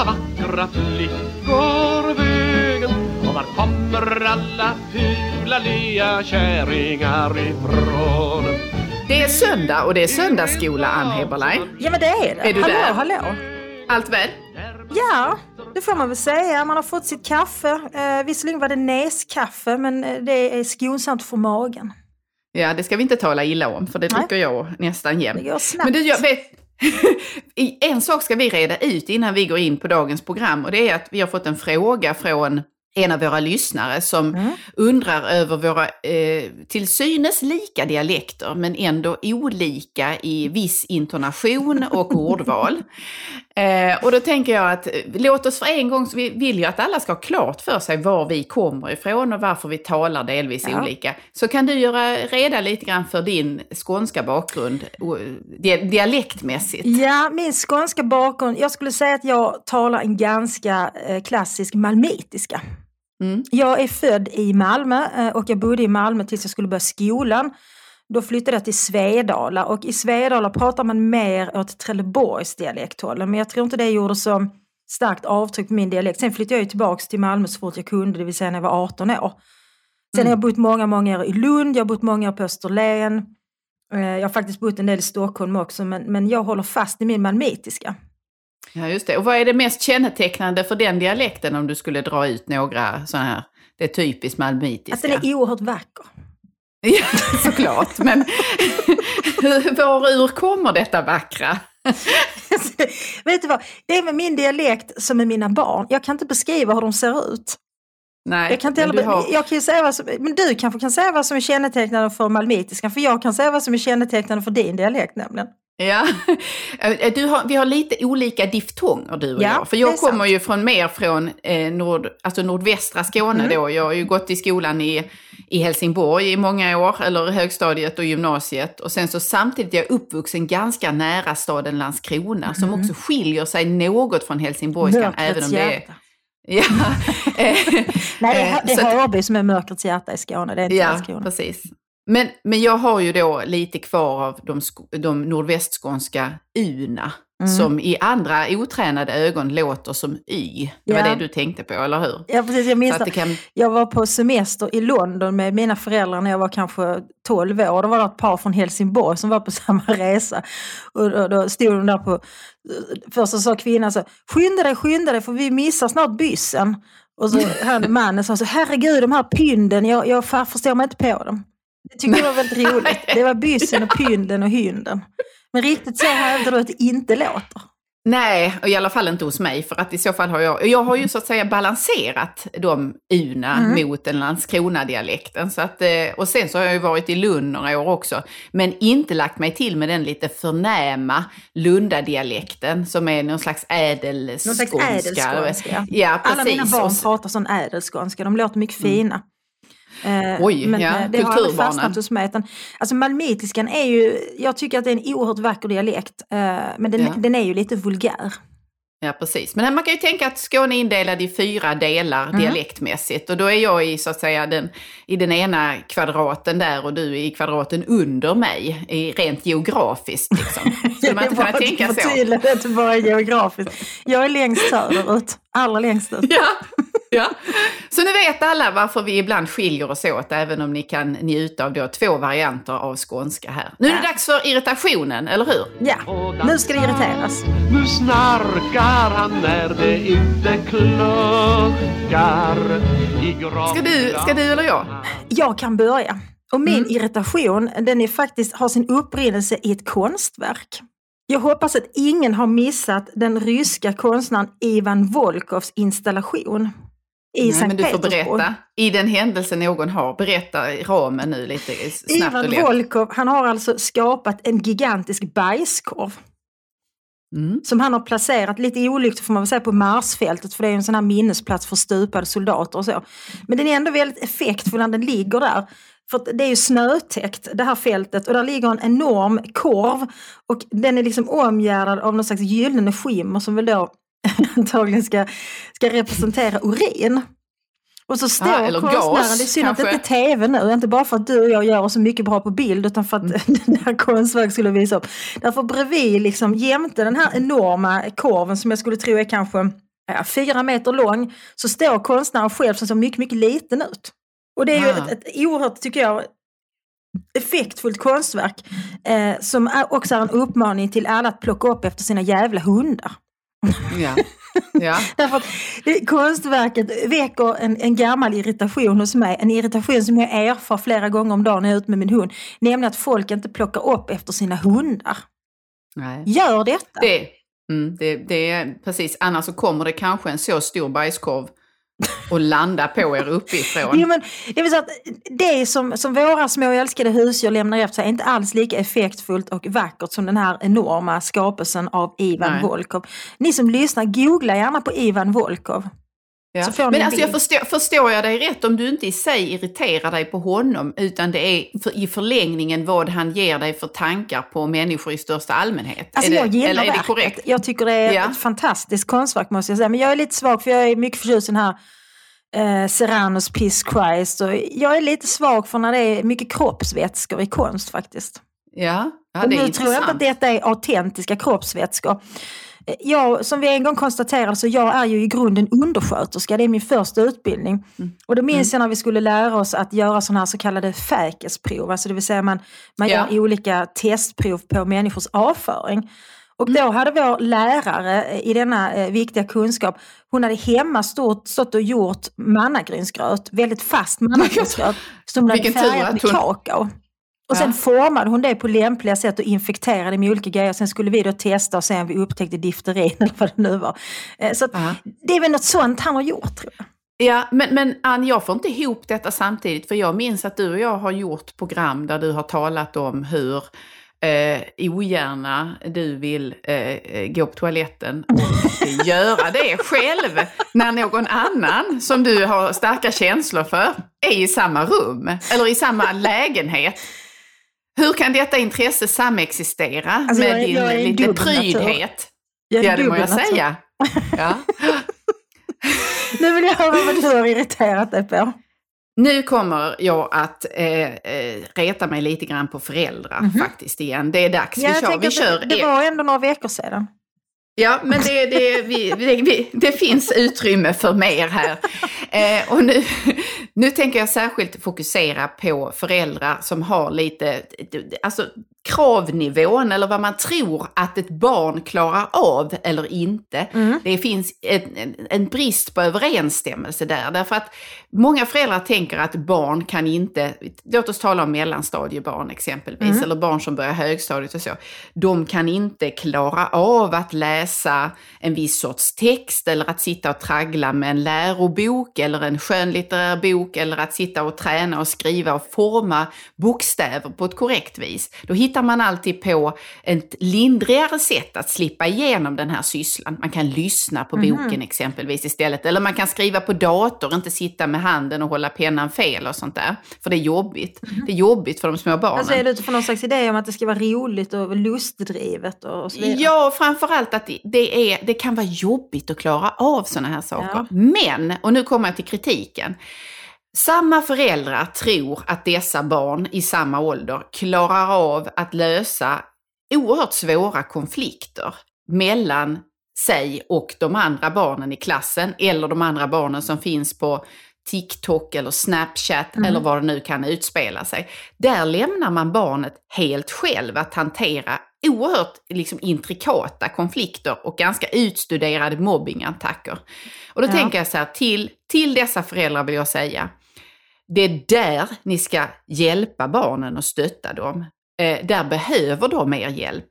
alla vackra flickor vägen? Och var kommer alla fula lea kärringar ifrån? Det är söndag och det är söndagsskola, Ann Heberlein. Ja men det är det. Är du hallå, där? hallå. Allt väl? Ja, det får man väl säga. Man har fått sitt kaffe. Eh, visserligen var det näskaffe men eh, det är skonsamt för magen. Ja, det ska vi inte tala illa om, för det dricker jag nästan Det jämt. går snabbt. Men du, jag vet, en sak ska vi reda ut innan vi går in på dagens program och det är att vi har fått en fråga från en av våra lyssnare som Mm. undrar över våra eh, till synes lika dialekter men ändå olika i viss intonation och ordval. Eh, och då tänker jag att eh, låt oss för en gång, så vi vill ju att alla ska ha klart för sig var vi kommer ifrån och varför vi talar delvis Ja. olika. Så kan du göra reda lite grann för din skånska bakgrund di- dialektmässigt. Ja, min skånska bakgrund. Jag skulle säga att jag talar en ganska eh, klassisk malmöitiska. Mm. Jag är född i Malmö eh, och jag bodde i Malmö tills jag skulle börja skolan. Då flyttade jag till Svedala och i Svedala pratar man mer åt Trelleborgs dialekthållen. Men jag tror inte det gjorde så starkt avtryck på min dialekt. Sen flyttade jag ju tillbaka till Malmö så fort jag kunde, det vill säga när jag var 18 år. Sen har jag bott många, många år i Lund, jag har bott många år på Österlen. Eh, Jag har faktiskt bott en del i Stockholm också, men, men jag håller fast i min malmöitiska. Ja, just det. Och vad är det mest kännetecknande för den dialekten om du skulle dra ut några sådana här, det är typiskt malmöitiska? Att den är oerhört vacker. Ja, såklart. Men var ur kommer detta vackra? Vet du vad, det är med min dialekt som med mina barn. Jag kan inte beskriva hur de ser ut. Nej, Jag kan, inte men heller, du har... jag kan säga vad som, men du kanske kan säga vad som är kännetecknande för malmöitiskan, för jag kan säga vad som är kännetecknande för din dialekt nämligen. Ja, Eh, du har, vi har lite olika diftonger du och Ja, jag. För jag kommer sant. ju från mer från eh, nord, alltså nordvästra Skåne Mm. då. Jag har ju gått i skolan i, i Helsingborg i många år, eller högstadiet och gymnasiet. Och sen så samtidigt är jag uppvuxen ganska nära staden Landskrona, som Mm. också skiljer sig något från helsingborgskan. Även om det är... Ja, Nej, det eh, är, det är Hörby som är mörkrets hjärta i Skåne, det är inte Ja, Landskrona. precis. Men, men jag har ju då lite kvar av de, de nordvästskånska una, Mm. som i andra otränade ögon låter som y. Det var Ja. det du tänkte på, eller hur? Ja, precis. Jag minns det kan... Jag var på semester i London med mina föräldrar när jag var kanske 12 år. Då var det ett par från Helsingborg som var på samma resa. Och då, stod de där på... Först så sa kvinnan så skynda dig, skynda dig för vi missar snart byssen. Och så han mannen sa så herregud de här pynden, jag, jag förstår mig inte på dem. Det tyckte jag var väldigt roligt. Det var byssen och pynden och hynden. Men riktigt så hävdar du att det inte låter. Nej, och i alla fall inte hos mig, för att i så fall har jag, jag har ju så att säga balanserat de una Mm. mot den Landskrona-dialekten. Så att, eh, och sen så har jag ju varit i Lund några år också, men inte lagt mig till med den lite förnäma Lundadialekten som är någon slags ädelskånska. Någon slags ädelskånska. Ja, precis. Alla mina barn pratar sån ädelskånska, de låter mycket fina. Eh, Oj, men ja, eh, det har aldrig fastnat hos mig. Utan, alltså malmöitiskan är ju, jag tycker att det är en oerhört vacker dialekt. eh, men den, Ja. den är ju lite vulgär. Ja, precis. Men man kan ju tänka att Skåne är indelad i fyra delar Mm. dialektmässigt. Och då är jag i, så att säga, den, i den ena kvadraten där och du är i kvadraten under mig, i, rent geografiskt. Liksom. Skulle man inte kunna tänka så? Det bara geografiskt. Jag är längst söderut, allra längst ut. Ja, ja. Så nu vet alla varför vi ibland skiljer oss åt, även om ni kan njuta av då två varianter av skånska här. Nu är det Ja. dags för irritationen, eller hur? Ja, nu ska det irriteras. Nu snarkar han när det inte graven. Ska du, ska du eller jag? Jag kan börja. Och min Mm. irritation, den är faktiskt, har sin upprinnelse i ett konstverk. Jag hoppas att ingen har missat den ryska konstnären Ivan Volkovs installation i Nej, Sankt men du får Petersburg. berätta. I den händelse någon har. Berätta ramen nu lite snabbt och Ivan lätt. Volkov, han har alltså skapat en gigantisk bajskorv Mm. som han har placerat, lite olyckligt får man väl säga, på Marsfältet för det är en sån här minnesplats för stupade soldater och så. Men den är ändå väldigt effektfull när den ligger där. För det är ju snötäckt det här fältet och där ligger en enorm korv och den är liksom omgärdad av någon slags gyllene skimmer som väl då antagligen ska, ska representera urin. Och så står Ah, eller konstnären, gas, det är synd att det kanske. inte är tv nu, inte bara för att du och jag gör oss så mycket bra på bild utan för att Mm. den här konstverket skulle visa upp. Därför bredvid, liksom, jämte den här enorma korven som jag skulle tro är kanske ja, fyra meter lång, så står konstnären själv som ser mycket, mycket liten ut. Och det är ju Ah. ett, ett oerhört, tycker jag, effektfullt konstverk eh, som är också är en uppmaning till alla att plocka upp efter sina jävla hundar. Ja. ja. Därför att konstverket väcker en, en gammal irritation hos mig. En irritation som jag erfar flera gånger om dagen när jag är ute med min hund. Nämligen att folk inte plockar upp efter sina hundar. Nej. Gör detta! Det, mm, det, det är precis, annars så kommer det kanske en så stor bajskorv och landa på er uppifrån. Jo, men, det vill säga att det som, som våra små älskade husdjur lämnar efter sig är inte alls lika effektfullt och vackert som den här enorma skapelsen av Ivan Nej. Volkov. Ni som lyssnar, googla gärna på Ivan Volkov. Ja. Men en alltså jag förstår, förstår jag dig rätt om du inte i sig irriterar dig på honom utan det är för, i förlängningen vad han ger dig för tankar på människor i största allmänhet? Alltså är jag det, gillar eller är det verket. korrekt? Jag tycker det är Ja. ett fantastiskt konstverk måste jag säga. Men jag är lite svag för jag är mycket förtjust i den här eh, Serranos Peace Christ. Och jag är lite svag för när det är mycket kroppsvätskor i konst faktiskt. Ja, ja det är nu tror jag inte intressant. att detta är autentiska kroppsvätskor. Eh, Jag, som vi en gång konstaterade, så jag är ju i grunden undersköterska. Det är min första utbildning. Mm. Och då minns jag när vi skulle lära oss att göra sådana här så kallade fäkesprov. Alltså det vill säga man, man Ja. gör olika testprov på människors avföring. Och Mm. då hade vår lärare eh, i denna eh, viktiga kunskap, hon hade hemma stått, stått och gjort mannagrynsgröt, väldigt fast mannagrynsgröt, som hon hade färgat med kakao. Och sen Ja. formade hon det på lämpliga sätt och infekterade med olika grejer. Sen skulle vi då testa och se om vi upptäckte difterin eller vad det nu var. Eh, Så Ja. det är väl något sånt han har gjort tror jag. Ja, men, men Ann, jag får inte ihop detta samtidigt, för jag minns att du och jag har gjort program där du har talat om hur eh, ogärna du vill eh, gå på toaletten och göra det själv när någon annan som du har starka känslor för är i samma rum eller i samma lägenhet. Hur kan detta intresse samexistera Alltså, jag med är- din jag lite prydhet? Jag är Ja, det må jag natur. säga. Ja. Nu vill jag höra vad du har irriterat dig på. Nu kommer jag att eh, eh, reta mig lite grann på föräldrar faktiskt igen. Det är dags. Ja, vi jag kör. Vi kör. det, det var ändå några veckor sedan. Ja, men det, det, vi, det, det finns utrymme för mer här. Eh, och nu, nu tänker jag särskilt fokusera på föräldrar som har lite, alltså kravnivån eller vad man tror att ett barn klarar av eller inte. Mm. Det finns en, en, en brist på överensstämmelse där. Därför att många föräldrar tänker att barn kan inte, låt oss tala om mellanstadiebarn exempelvis, Mm. eller barn som börjar högstadiet och så. De kan inte klara av att läsa en viss sorts text eller att sitta och traggla med en lärobok eller en skönlitterär bok eller att sitta och träna och skriva och forma bokstäver på ett korrekt vis. Då hittar man alltid på ett lindrigare sätt att slippa igenom den här sysslan. Man kan lyssna på boken exempelvis istället. Eller man kan skriva på dator, inte sitta med handen och hålla pennan fel och sånt där. För det är jobbigt. Det är jobbigt för de små barnen. Alltså är det utifrån någon slags idé om att det ska vara roligt och lustdrivet och så vidare? Ja, och framförallt att det- är, det kan vara jobbigt att klara av sådana här saker. Ja. Men, och nu kommer jag till kritiken. Samma föräldrar tror att dessa barn i samma ålder klarar av att lösa oerhört svåra konflikter mellan sig och de andra barnen i klassen eller de andra barnen som finns på TikTok eller Snapchat Mm. eller vad det nu kan utspela sig. Där lämnar man barnet helt själv att hantera oerhört liksom, intrikata konflikter och ganska utstuderade mobbingattacker. Och då Ja. tänker jag så här, till, till dessa föräldrar vill jag säga, det är där ni ska hjälpa barnen och stötta dem. Eh, där behöver de er hjälp.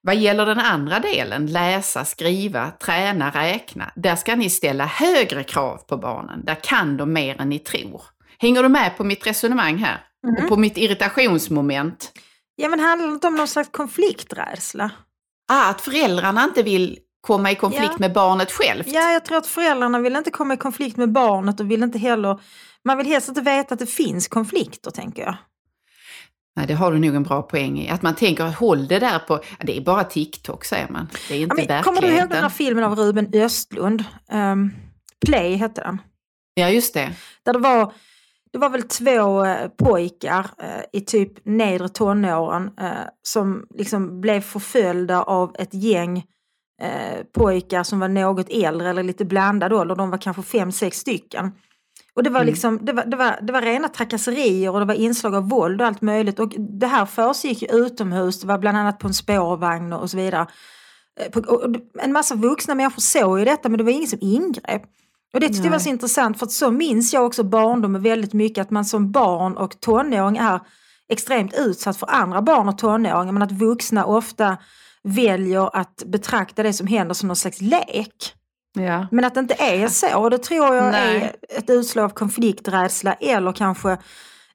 Vad gäller den andra delen, läsa, skriva, träna, räkna, där ska ni ställa högre krav på barnen. Där kan de mer än ni tror. Hänger du med på mitt resonemang här? Mhm. Och på mitt irritationsmoment? Ja men handlar det inte om någon slags konflikträdsla? Ah, att föräldrarna inte vill komma i konflikt Ja. med barnet självt. Ja, jag tror att föräldrarna vill inte komma i konflikt med barnet och vill inte heller... Man vill helst inte veta att det finns konflikter, tänker jag. Nej, det har du nog en bra poäng i. Att man tänker, håll det där på, det är bara TikTok säger man. Det är inte Ja, men, kommer du ihåg verkligheten. den här filmen av Ruben Östlund? Ehm, Play hette den. Ja, just det. Där det var, det var väl två eh, pojkar eh, i typ nedre tonåren eh, som liksom blev förföljda av ett gäng pojkar som var något äldre eller lite blandad ålder. De var kanske fem, sex stycken. Och det var, Mm. liksom, det, var, det, var, det var rena trakasserier och det var inslag av våld och allt möjligt. Och det här försiggick utomhus, det var bland annat på en spårvagn och så vidare. En massa vuxna människor såg ju detta men det var ingen som ingrep. Och det tyckte jag var så intressant för så minns jag också barndomen väldigt mycket att man som barn och tonåring är extremt utsatt för andra barn och tonåringar men att vuxna ofta väljer att betrakta det som händer som någon slags lek. Ja. Men att det inte är så, och det tror jag Nej. är ett utslag av konflikträdsla eller kanske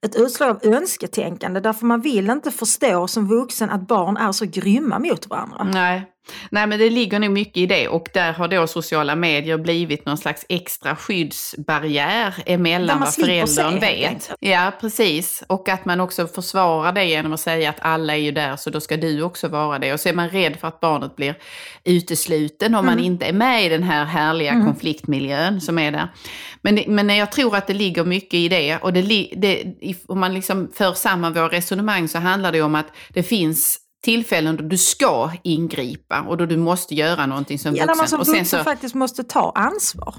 ett utslag av önsketänkande. Därför man vill inte förstå som vuxen att barn är så grymma mot varandra. Nej. Nej, men det ligger nog mycket i det och där har då sociala medier blivit någon slags extra skyddsbarriär emellan vad föräldern vet. Ja, precis. Och att man också försvarar det genom att säga att alla är ju där så då ska du också vara det. Och så är man rädd för att barnet blir utesluten om Mm. man inte är med i den här härliga konfliktmiljön som är där. Men, men jag tror att det ligger mycket i det. Och det, det, om man liksom för samman våra resonemang så handlar det om att det finns tillfällen då du ska ingripa och då du måste göra någonting som Ja, där man vuxen. som Och sen vuxen så, faktiskt måste ta ansvar.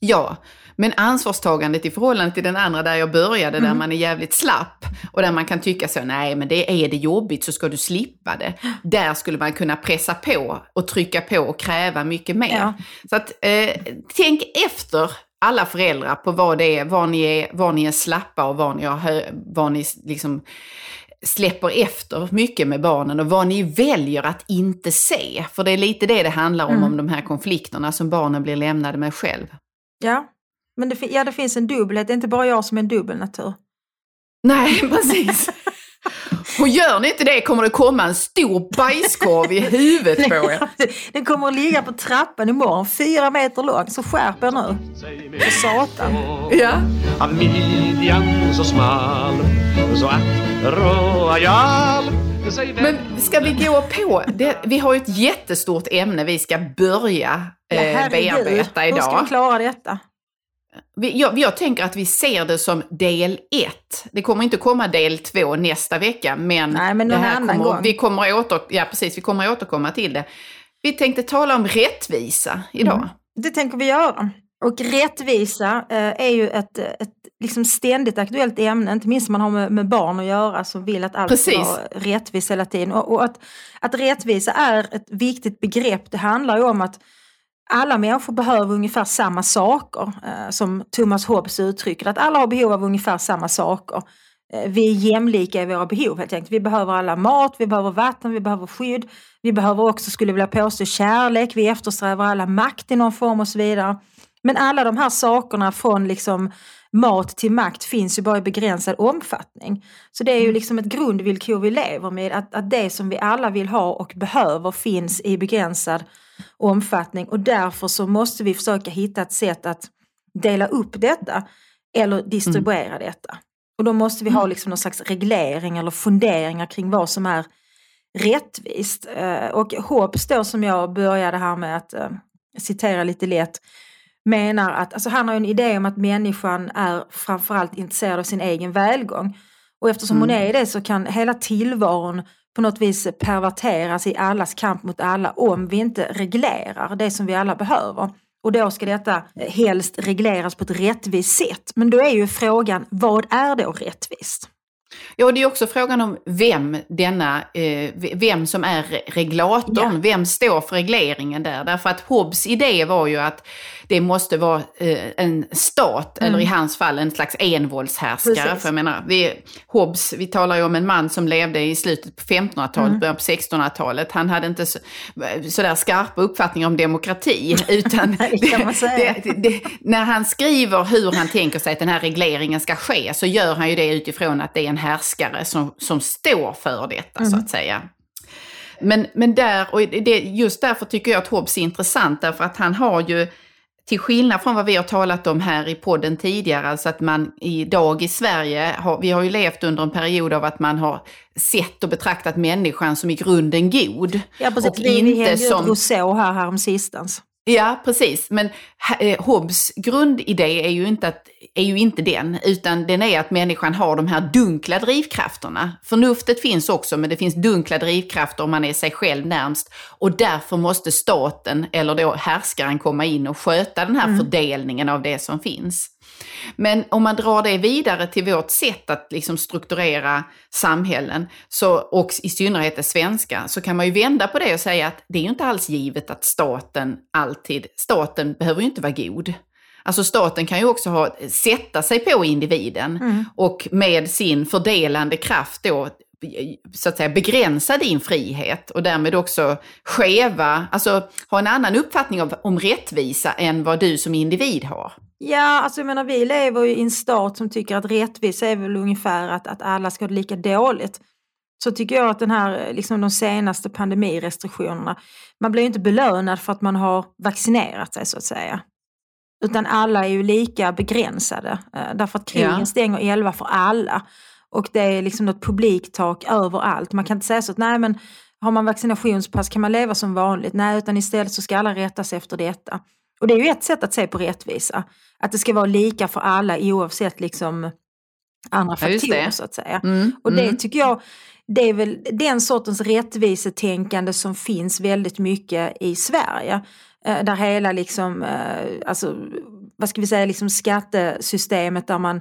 ja, men ansvarstagandet i förhållande till den andra där jag började, Mm. där man är jävligt slapp och där man kan tycka så, nej men det är det jobbigt så ska du slippa det. Där skulle man kunna pressa på och trycka på och kräva mycket mer. Ja. Så att eh, tänk efter alla föräldrar på vad det är, var ni är, var ni är slappa och var ni, har var ni liksom släpper efter mycket med barnen och vad ni väljer att inte se. För det är lite det det handlar om, Mm. om de här konflikterna som barnen blir lämnade med själv. Ja, men det, ja, det finns en dubbelhet. Det är inte bara jag som är en dubbelnatur. Nej, precis. Och gör ni inte det kommer det komma en stor bajskorv i huvudet på er. Den kommer att ligga på trappan imorgon, fyra meter lång. Så skärp er nu. För satan. Ja. Av midjan så smal Så att royal Men ska vi gå på, det, vi har ju ett jättestort ämne vi ska börja Ja, eh, herregud. bearbeta Hur ska idag. vi klara detta? Jag, jag tänker att vi ser det som del ett. Det kommer inte komma del två nästa vecka, men, Nej, men det här kommer, gång. vi kommer åter, ja, precis, vi kommer återkomma till det. Vi tänkte tala om rättvisa idag. Mm. Det tänker vi göra. Och rättvisa eh, är ju ett, ett liksom ständigt aktuellt ämne, inte minst om man har med, med barn att göra som vill att allt ska vara rättvist hela tiden. Och, och att, att rättvisa är ett viktigt begrepp, det handlar ju om att alla människor behöver ungefär samma saker, eh, som Thomas Hobbes uttrycker att alla har behov av ungefär samma saker. Eh, vi är jämlika i våra behov helt enkelt. Vi behöver alla mat, vi behöver vatten, vi behöver skydd. Vi behöver också, skulle jag vilja påstå, kärlek. Vi eftersträvar alla makt i någon form och så vidare. Men alla de här sakerna från liksom mat till makt finns ju bara i begränsad omfattning. Så det är ju liksom ett grundvillkor vi lever med, att, att det som vi alla vill ha och behöver finns i begränsad omfattning. Och därför så måste vi försöka hitta ett sätt att dela upp detta eller distribuera detta. Och då måste vi ha liksom någon slags reglering eller funderingar kring vad som är rättvist. Eh, Och Hobbes då som jag började här med att eh, citera lite lätt menar att, alltså han har en idé om att människan är framförallt intresserad av sin egen välgång. Och eftersom hon är det så kan hela tillvaron på något vis perverteras i allas kamp mot alla om vi inte reglerar det som vi alla behöver. Och då ska detta eh, helst regleras på ett rättvist sätt. Men då är ju frågan, vad är då rättvist? Ja, och det är också frågan om vem denna, eh, vem som är re- reglatorn, Ja. vem står för regleringen där. Därför att Hobbes idé var ju att det måste vara eh, en stat, eller i hans fall en slags envåldshärskare. Mm. Precis. För jag menar, vi, Hobbes, vi talar ju om en man som levde i slutet på 1500-talet, Mm. början på 1600-talet. Han hade inte så, sådär skarpa uppfattningar om demokrati, utan Det det, det, när han skriver hur han tänker sig att den här regleringen ska ske så gör han ju det utifrån att det är en härskare som, som står för detta så att säga. Men, men där, och det, just därför tycker jag att Hobbes är intressant därför att han har ju till skillnad från vad vi har talat om här i podden tidigare, alltså att man idag i Sverige, har, vi har ju levt under en period av att man har sett och betraktat människan som i grunden god. Ja precis, Och vi, inte som- Rousseau här, här om sistens. Ja, precis. Men eh, Hobbes grundidé är ju, inte att, är ju inte den, utan den är att människan har de här dunkla drivkrafterna. Förnuftet finns också, men det finns dunkla drivkrafter om man är sig själv närmst. Och därför måste staten, eller då härskaren, komma in och sköta den här mm. fördelningen av det som finns. Men om man drar det vidare till vårt sätt att liksom strukturera samhällen, så, och i synnerhet det svenska, så kan man ju vända på det och säga att det är ju inte alls givet att staten alltid, staten behöver ju inte vara god. Alltså staten kan ju också ha, sätta sig på individen mm. och med sin fördelande kraft då så att säga begränsa din frihet och därmed också skeva, alltså ha en annan uppfattning om, om rättvisa än vad du som individ har. Ja, alltså jag menar vi lever ju i en stat som tycker att rättvisa är väl ungefär att, att alla ska ha det lika dåligt. Så tycker jag att den här, liksom de senaste pandemirestriktionerna, man blir ju inte belönad för att man har vaccinerat sig så att säga. Utan alla är ju lika begränsade. Eh, därför att krogen ja. stänger 11 för alla. Och det är liksom något publiktak överallt. Man kan inte säga så att nej men har man vaccinationspass kan man leva som vanligt. Nej, utan istället så ska alla rätta sig efter detta. Och det är ju ett sätt att se på rättvisa. Att det ska vara lika för alla oavsett liksom andra faktorer så att säga. Mm, och det mm. tycker jag, det är väl den sortens rättvisetänkande som finns väldigt mycket i Sverige. Eh, där hela liksom, eh, alltså, vad ska vi säga, liksom skattesystemet där man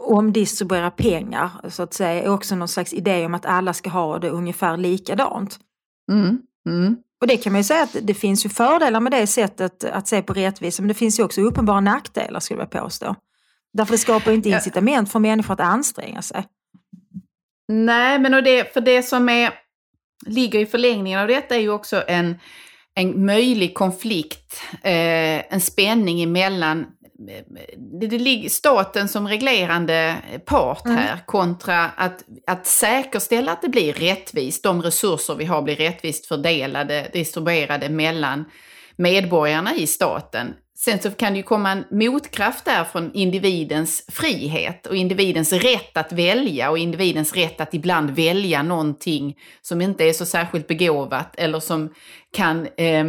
omdistribuerar pengar så att säga är också någon slags idé om att alla ska ha det ungefär likadant. Mm, mm. Och det kan man ju säga att det finns ju fördelar med det sättet att se på rättvisa men det finns ju också uppenbara nackdelar skulle jag påstå. Därför det skapar inte incitament för människor att anstränga sig. Nej, men och det, för det som är, ligger i förlängningen av detta är ju också en, en möjlig konflikt, eh, en spänning emellan det, det ligger staten som reglerande part mm. här mm. kontra att, att säkerställa att det blir rättvist, de resurser vi har blir rättvist fördelade, distribuerade mellan medborgarna i staten. Sen så kan det ju komma en motkraft där från individens frihet och individens rätt att välja och individens rätt att ibland välja någonting som inte är så särskilt begåvat eller som kan eh,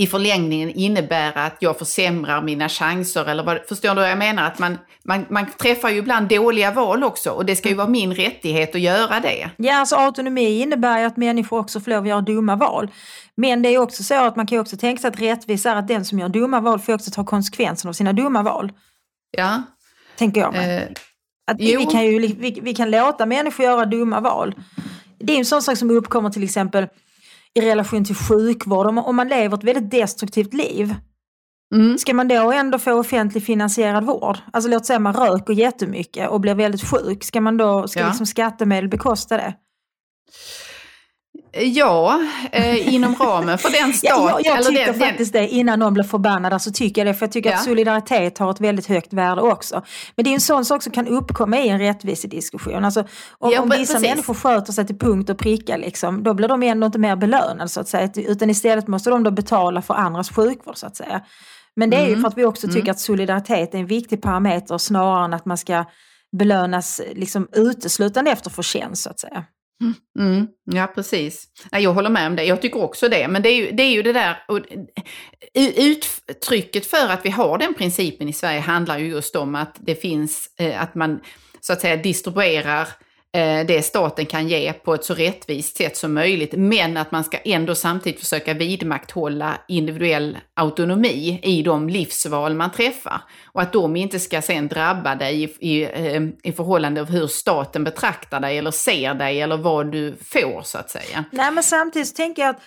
i förlängningen innebära att jag försämrar mina chanser eller vad, förstår du vad jag menar? Att man, man, man träffar ju ibland dåliga val också och det ska ju vara min rättighet att göra det. Ja, alltså autonomi innebär ju att människor också får lov att göra dumma val. Men det är också så att man kan också tänka sig att rättvisa är att den som gör dumma val får också ta konsekvenserna av sina dumma val. Ja. Tänker jag mig. Eh, att vi, vi, kan ju, vi, vi kan låta människor göra dumma val. Det är en sån sak som uppkommer till exempel i relation till sjukvård. Om, om man lever ett väldigt destruktivt liv, mm. ska man då ändå få offentlig finansierad vård? Alltså låt säga man röker jättemycket och blir väldigt sjuk, ska man då, ska ja. liksom skattemedel bekosta det? Ja, eh, inom ramen för den stat... ja, jag, jag tycker den, faktiskt det, innan någon blir förbannad, alltså tycker jag det. För jag tycker ja. att solidaritet har ett väldigt högt värde också. Men det är en sån sak som kan uppkomma i en rättvisediskussion. Alltså, om, ja, om vissa precis. människor sköter sig till punkt och pricka, liksom, då blir de ändå inte mer belönade så att säga. Utan istället måste de då betala för andras sjukvård så att säga. Men det är mm. ju för att vi också tycker mm. att solidaritet är en viktig parameter snarare än att man ska belönas liksom uteslutande efter förtjänst så att säga. Mm, mm, ja, precis. Jag håller med om det. Jag tycker också det. Men det är ju det, är ju det där... Eh, uttrycket för att vi har den principen i Sverige handlar ju just om att det finns, eh, att man så att säga distribuerar Eh, Eh, det staten kan ge på ett så rättvist sätt som möjligt. Men att man ska ändå samtidigt försöka vidmakthålla individuell autonomi i de livsval man träffar. Och att de inte ska sen drabba dig i, i, eh, i förhållande av hur staten betraktar dig eller ser dig eller vad du får så att säga. Nej men samtidigt tänker jag att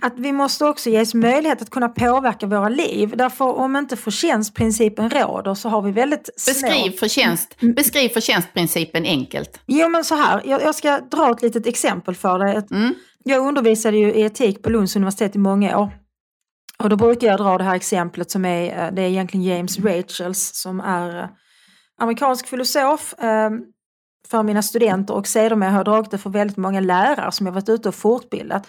att vi måste också ges möjlighet att kunna påverka våra liv. Därför om inte förtjänstprincipen råder så har vi väldigt Beskriv, små... förtjänst, mm. beskriv förtjänstprincipen enkelt. Jo men så här, jag, jag ska dra ett litet exempel för dig. Mm. Jag undervisade ju i etik på Lunds universitet i många år. Och då brukar jag dra det här exemplet som är, eh, det är egentligen James Rachels som är eh, amerikansk filosof eh, för mina studenter och sedermera har jag dragit det för väldigt många lärare som jag varit ute och fortbildat.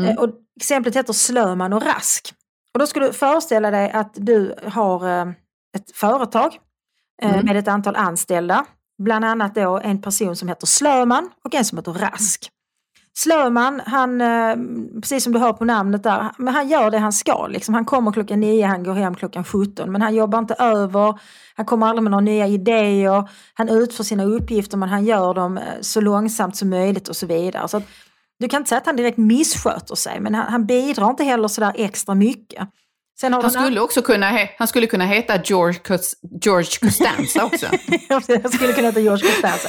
Mm. Och exemplet heter Slöman och Rask. Och då ska du föreställa dig att du har eh, ett företag eh, mm. med ett antal anställda. Bland annat då en person som heter Slöman och en som heter Rask. Slöman, han, eh, precis som du hör på namnet där, men han gör det han ska. Liksom. Han kommer klockan 9, han går hem klockan 17. Men han jobbar inte över, han kommer aldrig med några nya idéer. Han utför sina uppgifter men han gör dem eh, så långsamt som möjligt och så vidare. Så du kan inte säga att han direkt missköter sig men han, han bidrar inte heller sådär extra mycket. han, skulle också kunna, han skulle kunna heta George, Cos George Costanza också. han skulle kunna heta George Costanza.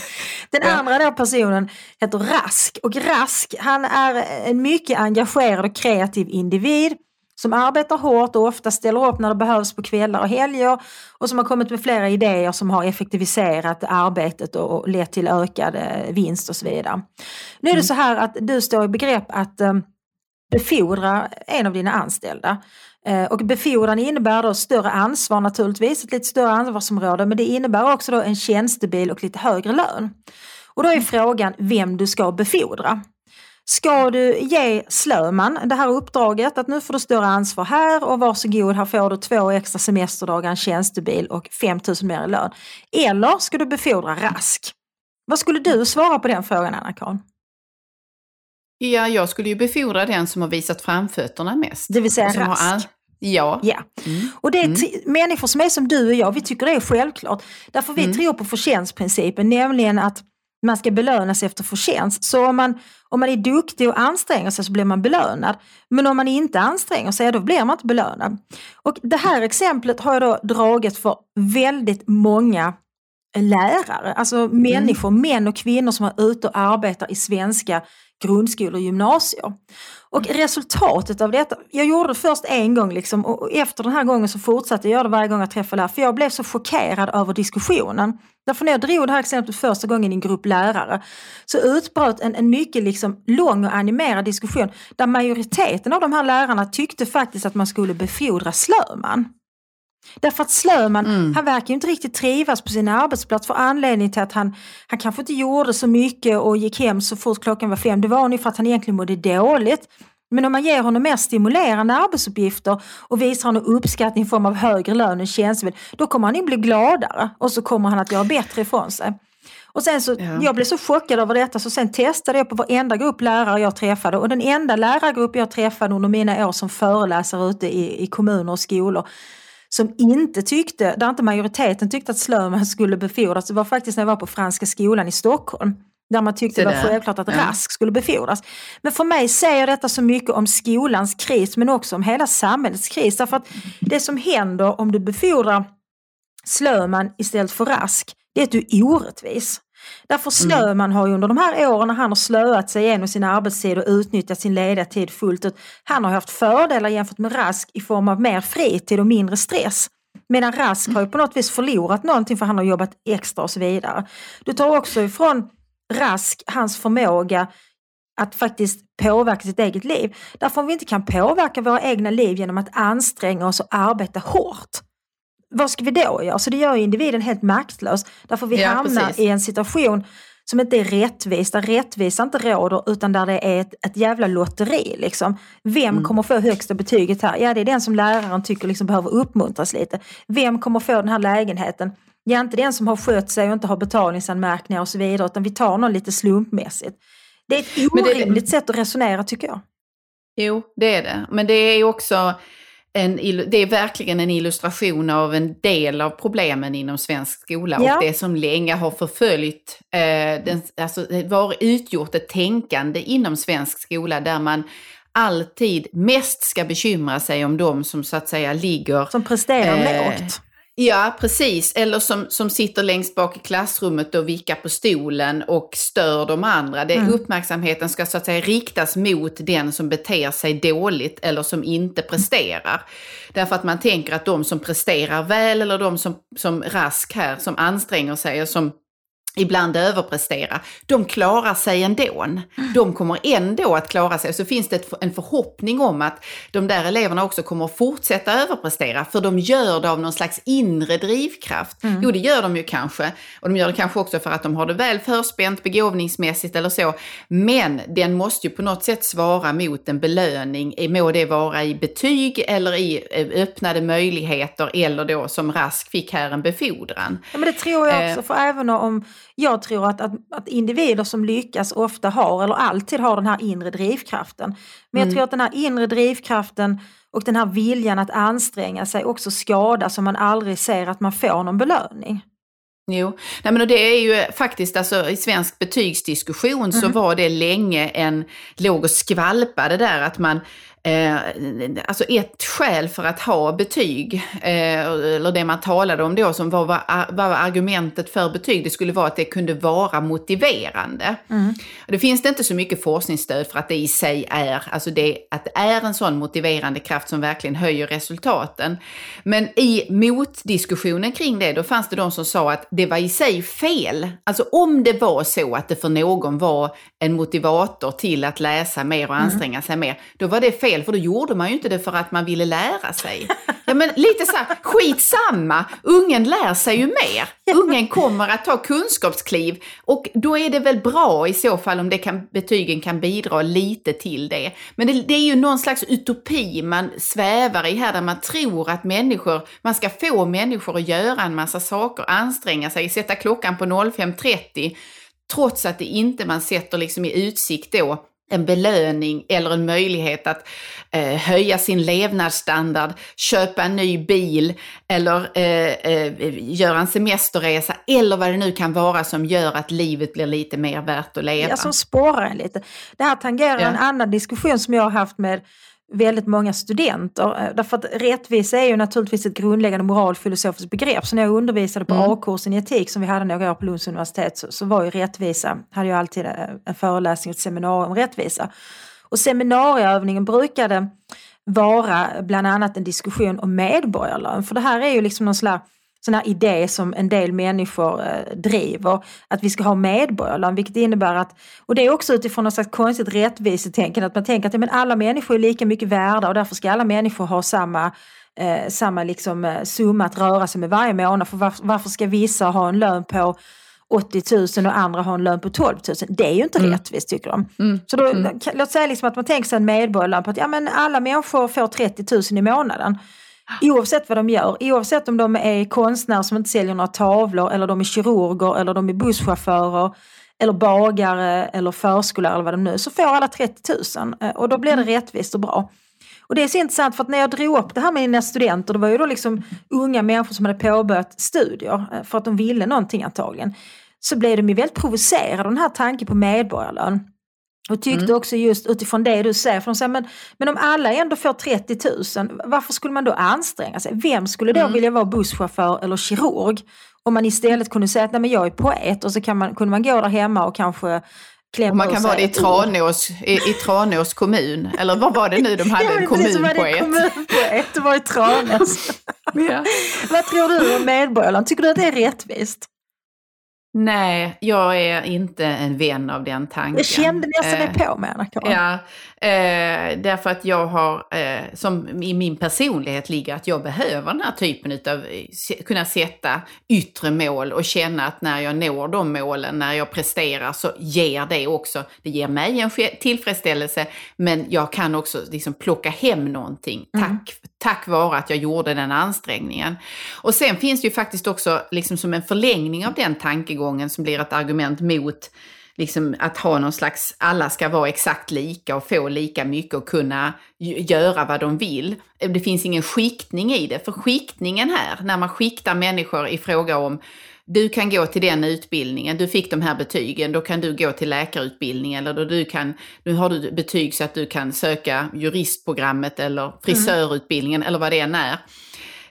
Den ja. andra då personen heter Rask. Och Rask, han är en mycket engagerad och kreativ individ som arbetar hårt och ofta ställer upp när det behövs på kvällar och helger och som har kommit med flera idéer som har effektiviserat arbetet och lett till ökad eh, vinst och så vidare. Nu är det mm. så här att du står i begrepp att eh, befordra en av dina anställda. Eh, och befordran innebär då större ansvar naturligtvis, ett lite större ansvarsområde, men det innebär också då en tjänstebil och lite högre lön. Och då är frågan vem du ska befordra. Ska du ge Slöman det här uppdraget att nu får du större ansvar här och varsågod här får du två extra semesterdagar, en tjänstebil och 5000 mer i lön. Eller ska du befordra Rask? Vad skulle du svara på den frågan Anna-Karin? Ja, jag skulle ju befordra den som har visat framfötterna mest. Det vill säga Rask? All... Ja. ja. Mm. Och det är mm. människor som är som du och jag, vi tycker det är självklart. Därför vi mm. tror på förtjänstprincipen, nämligen att man ska belönas efter förtjänst. Så om man, om man är duktig och anstränger sig så blir man belönad. Men om man inte anstränger sig, då blir man inte belönad. Och det här exemplet har jag då dragit för väldigt många lärare, alltså mm. människor, män och kvinnor som är ute och arbetar i svenska grundskolor och gymnasier. Och resultatet av detta, jag gjorde det först en gång liksom, och efter den här gången så fortsatte jag göra det varje gång jag träffade lärare, för jag blev så chockerad över diskussionen. Därför när jag drog det här exemplet första gången i en grupp lärare så utbröt en, en mycket liksom lång och animerad diskussion där majoriteten av de här lärarna tyckte faktiskt att man skulle befordra Slöman. Därför att Slöman, mm. han verkar ju inte riktigt trivas på sin arbetsplats för anledning till att han, han kanske inte gjorde så mycket och gick hem så fort klockan var fem. Det var nog för att han egentligen mådde dåligt. Men om man ger honom mer stimulerande arbetsuppgifter och visar honom uppskattning i form av högre lön än tjänstebil, då kommer han ju bli gladare och så kommer han att göra bättre ifrån sig. Och sen så, ja. jag blev så chockad över detta så sen testade jag på varenda grupp lärare jag träffade och den enda lärargrupp jag träffade under mina år som föreläsare ute i, i kommuner och skolor som inte tyckte, där inte majoriteten tyckte att Slöman skulle befordras, det var faktiskt när jag var på Franska skolan i Stockholm. Där man tyckte det var självklart att ja. Rask skulle befordras. Men för mig säger detta så mycket om skolans kris men också om hela samhällets kris. Därför att det som händer om du befordrar Slöman istället för Rask, det är att du är orättvis. Därför mm. Slöman har ju under de här åren när han har slöat sig igenom sin arbetstid och utnyttjat sin lediga tid fullt ut, han har haft fördelar jämfört med Rask i form av mer fritid och mindre stress. Medan Rask har ju på något vis förlorat någonting för han har jobbat extra och så vidare. Du tar också ifrån Rask hans förmåga att faktiskt påverka sitt eget liv. Därför om vi inte kan påverka våra egna liv genom att anstränga oss och arbeta hårt, vad ska vi då göra? Så det gör individen helt maktlös. Därför vi ja, hamnar precis. i en situation som inte är rättvis, där rättvisa inte råder utan där det är ett, ett jävla lotteri. Liksom. Vem mm. kommer få högsta betyget här? Ja, det är den som läraren tycker liksom behöver uppmuntras lite. Vem kommer få den här lägenheten? Ja, inte den som har skött sig och inte har betalningsanmärkningar och så vidare, utan vi tar någon lite slumpmässigt. Det är ett orimligt sätt att resonera tycker jag. Jo, det är det. Men det är också en, det är verkligen en illustration av en del av problemen inom svensk skola ja. och det som länge har förföljt, eh, den, alltså det var utgjort ett tänkande inom svensk skola där man alltid mest ska bekymra sig om de som så att säga ligger... Som presterar eh, lågt. Ja, precis. Eller som, som sitter längst bak i klassrummet och vickar på stolen och stör de andra. Det, mm. Uppmärksamheten ska så att säga riktas mot den som beter sig dåligt eller som inte presterar. Därför att man tänker att de som presterar väl eller de som, som Rask här, som anstränger sig och som ibland överprestera, de klarar sig ändå. De kommer ändå att klara sig. Så finns det en förhoppning om att de där eleverna också kommer att fortsätta överprestera, för de gör det av någon slags inre drivkraft. Mm. Jo, det gör de ju kanske. Och de gör det kanske också för att de har det väl förspänt begåvningsmässigt eller så. Men den måste ju på något sätt svara mot en belöning, må det vara i betyg eller i eh, öppnade möjligheter eller då som Rask fick här en befordran. Ja, men det tror jag också, eh. för även om jag tror att, att, att, individer som lyckas ofta har, eller alltid har den här inre drivkraften. Men jag mm. tror att den här inre drivkraften och den här viljan att anstränga sig också skadas om man aldrig ser att man får någon belöning. Jo, Nej, men det är ju faktiskt alltså i svensk betygsdiskussion mm. så mhm. var det länge en, låg och skvalpade där att man Eh, alltså ett skäl för att ha betyg, eh, eller det man talade om då som var, var, var, argumentet för betyg, det skulle vara att det kunde vara motiverande. Mm. Det finns det inte så mycket forskningsstöd för att det i sig är, alltså det, att det är en sån motiverande kraft som verkligen höjer resultaten. Men i motdiskussionen kring det, då fanns det de som sa att det var i sig fel. Alltså om det var så att det för någon var en motivator till att läsa mer och mm. anstränga mm. sig mer, då var det fel fel, för då gjorde man ju inte det för att man ville lära sig. Ja, men lite så här, skitsamma, ungen lär sig ju mer. Ungen kommer att ta kunskapskliv och då är det väl bra i så fall om det kan, betygen kan bidra lite till det. Men det, det är ju någon slags utopi man svävar i här där man tror att människor, man ska få människor att göra en massa saker, anstränga sig, sätta klockan på 05.30 trots att det inte man sätter liksom i utsikt då en belöning eller en möjlighet att eh, höja sin levnadsstandard, köpa en ny bil eller eh, eh, göra en semesterresa eller vad det nu kan vara som gör att livet blir lite mer värt att leva. Ja, som spårar en lite. Det här tangerar ja. en annan diskussion som jag har haft med väldigt många studenter. Eh, därför att rättvisa är ju naturligtvis ett grundläggande moralfilosofiskt begrepp. Så när jag undervisade på mm. A-kursen i etik som vi hade några år på Lunds universitet så, så var ju rättvisa, hade jag alltid eh, en föreläsning och ett seminarium om rättvisa. Och seminarieövningen brukade vara bland annat en diskussion om medborgarlön. För det här är ju liksom någon slags sån här idé som en del människor eh, driver, att vi ska ha medborgarlön, vilket innebär att, och det är också utifrån något slags konstigt rättvisetänkande, att man tänker att men alla människor är lika mycket värda och därför ska alla människor ha samma eh, samma liksom, eh, summa att röra sig med varje månad. För varför, varför ska vissa ha en lön på 80 000 och andra har en lön på 12 000. Det är ju inte mm. rättvist tycker de. Mm. Så då, mm. låt säga liksom att man tänker sig en medborgarlön på att ja, men alla människor får 30 000 i månaden. Oavsett vad de gör, oavsett om de är konstnärer som inte säljer några tavlor eller de är kirurger eller de är busschaufförer eller bagare eller förskollärare eller vad de nu så får alla 30 000 eh, och då blir det mm. rättvist och bra. Och det är så intressant för att när jag drog upp det här med mina studenter, det var ju då liksom unga människor som hade påbörjat studier eh, för att de ville någonting antagligen. Så blev de ju väldigt provocerade av den här tanken på medborgarlön. Och tyckte mm. också just utifrån det du säger, för de säger men, men om alla ändå får 30 000, varför skulle man då anstränga sig? Vem skulle då mm. vilja vara busschaufför eller kirurg? Om man istället kunde säga att Nej, men jag är poet och så kan man, kunde man gå där hemma och kanske och man kan vara det i Tranås, i, i Tranås kommun. Eller vad var det nu de hade? ja, en kommunpoet. Kommunpoet, det var i Tranås. ja. Vad tror du om Medborgarland? Tycker du att det är rättvist? Nej, jag är inte en vän av den tanken. Jag kände nästan det eh, på mig, Anna-Karin. Ja, eh, därför att jag har, eh, som i min personlighet ligger att jag behöver den här typen av, kunna sätta yttre mål och känna att när jag når de målen, när jag presterar så ger det också, det ger mig en tillfredsställelse, men jag kan också liksom plocka hem någonting mm tack, vare att jag gjorde den ansträngningen. Och sen finns det ju faktiskt också liksom som en förlängning av den tankegången som blir ett argument mot liksom att ha någon slags, alla ska vara exakt lika och få lika mycket och kunna göra vad de vill. Det finns ingen skiktning i det, för skiktningen här, när man skiktar människor i fråga om du kan gå till den utbildningen, du fick de här betygen, då kan du gå till läkarutbildningen eller då du kan, nu har du betyg så att du kan söka juristprogrammet eller frisörutbildningen mm. eller vad det än är.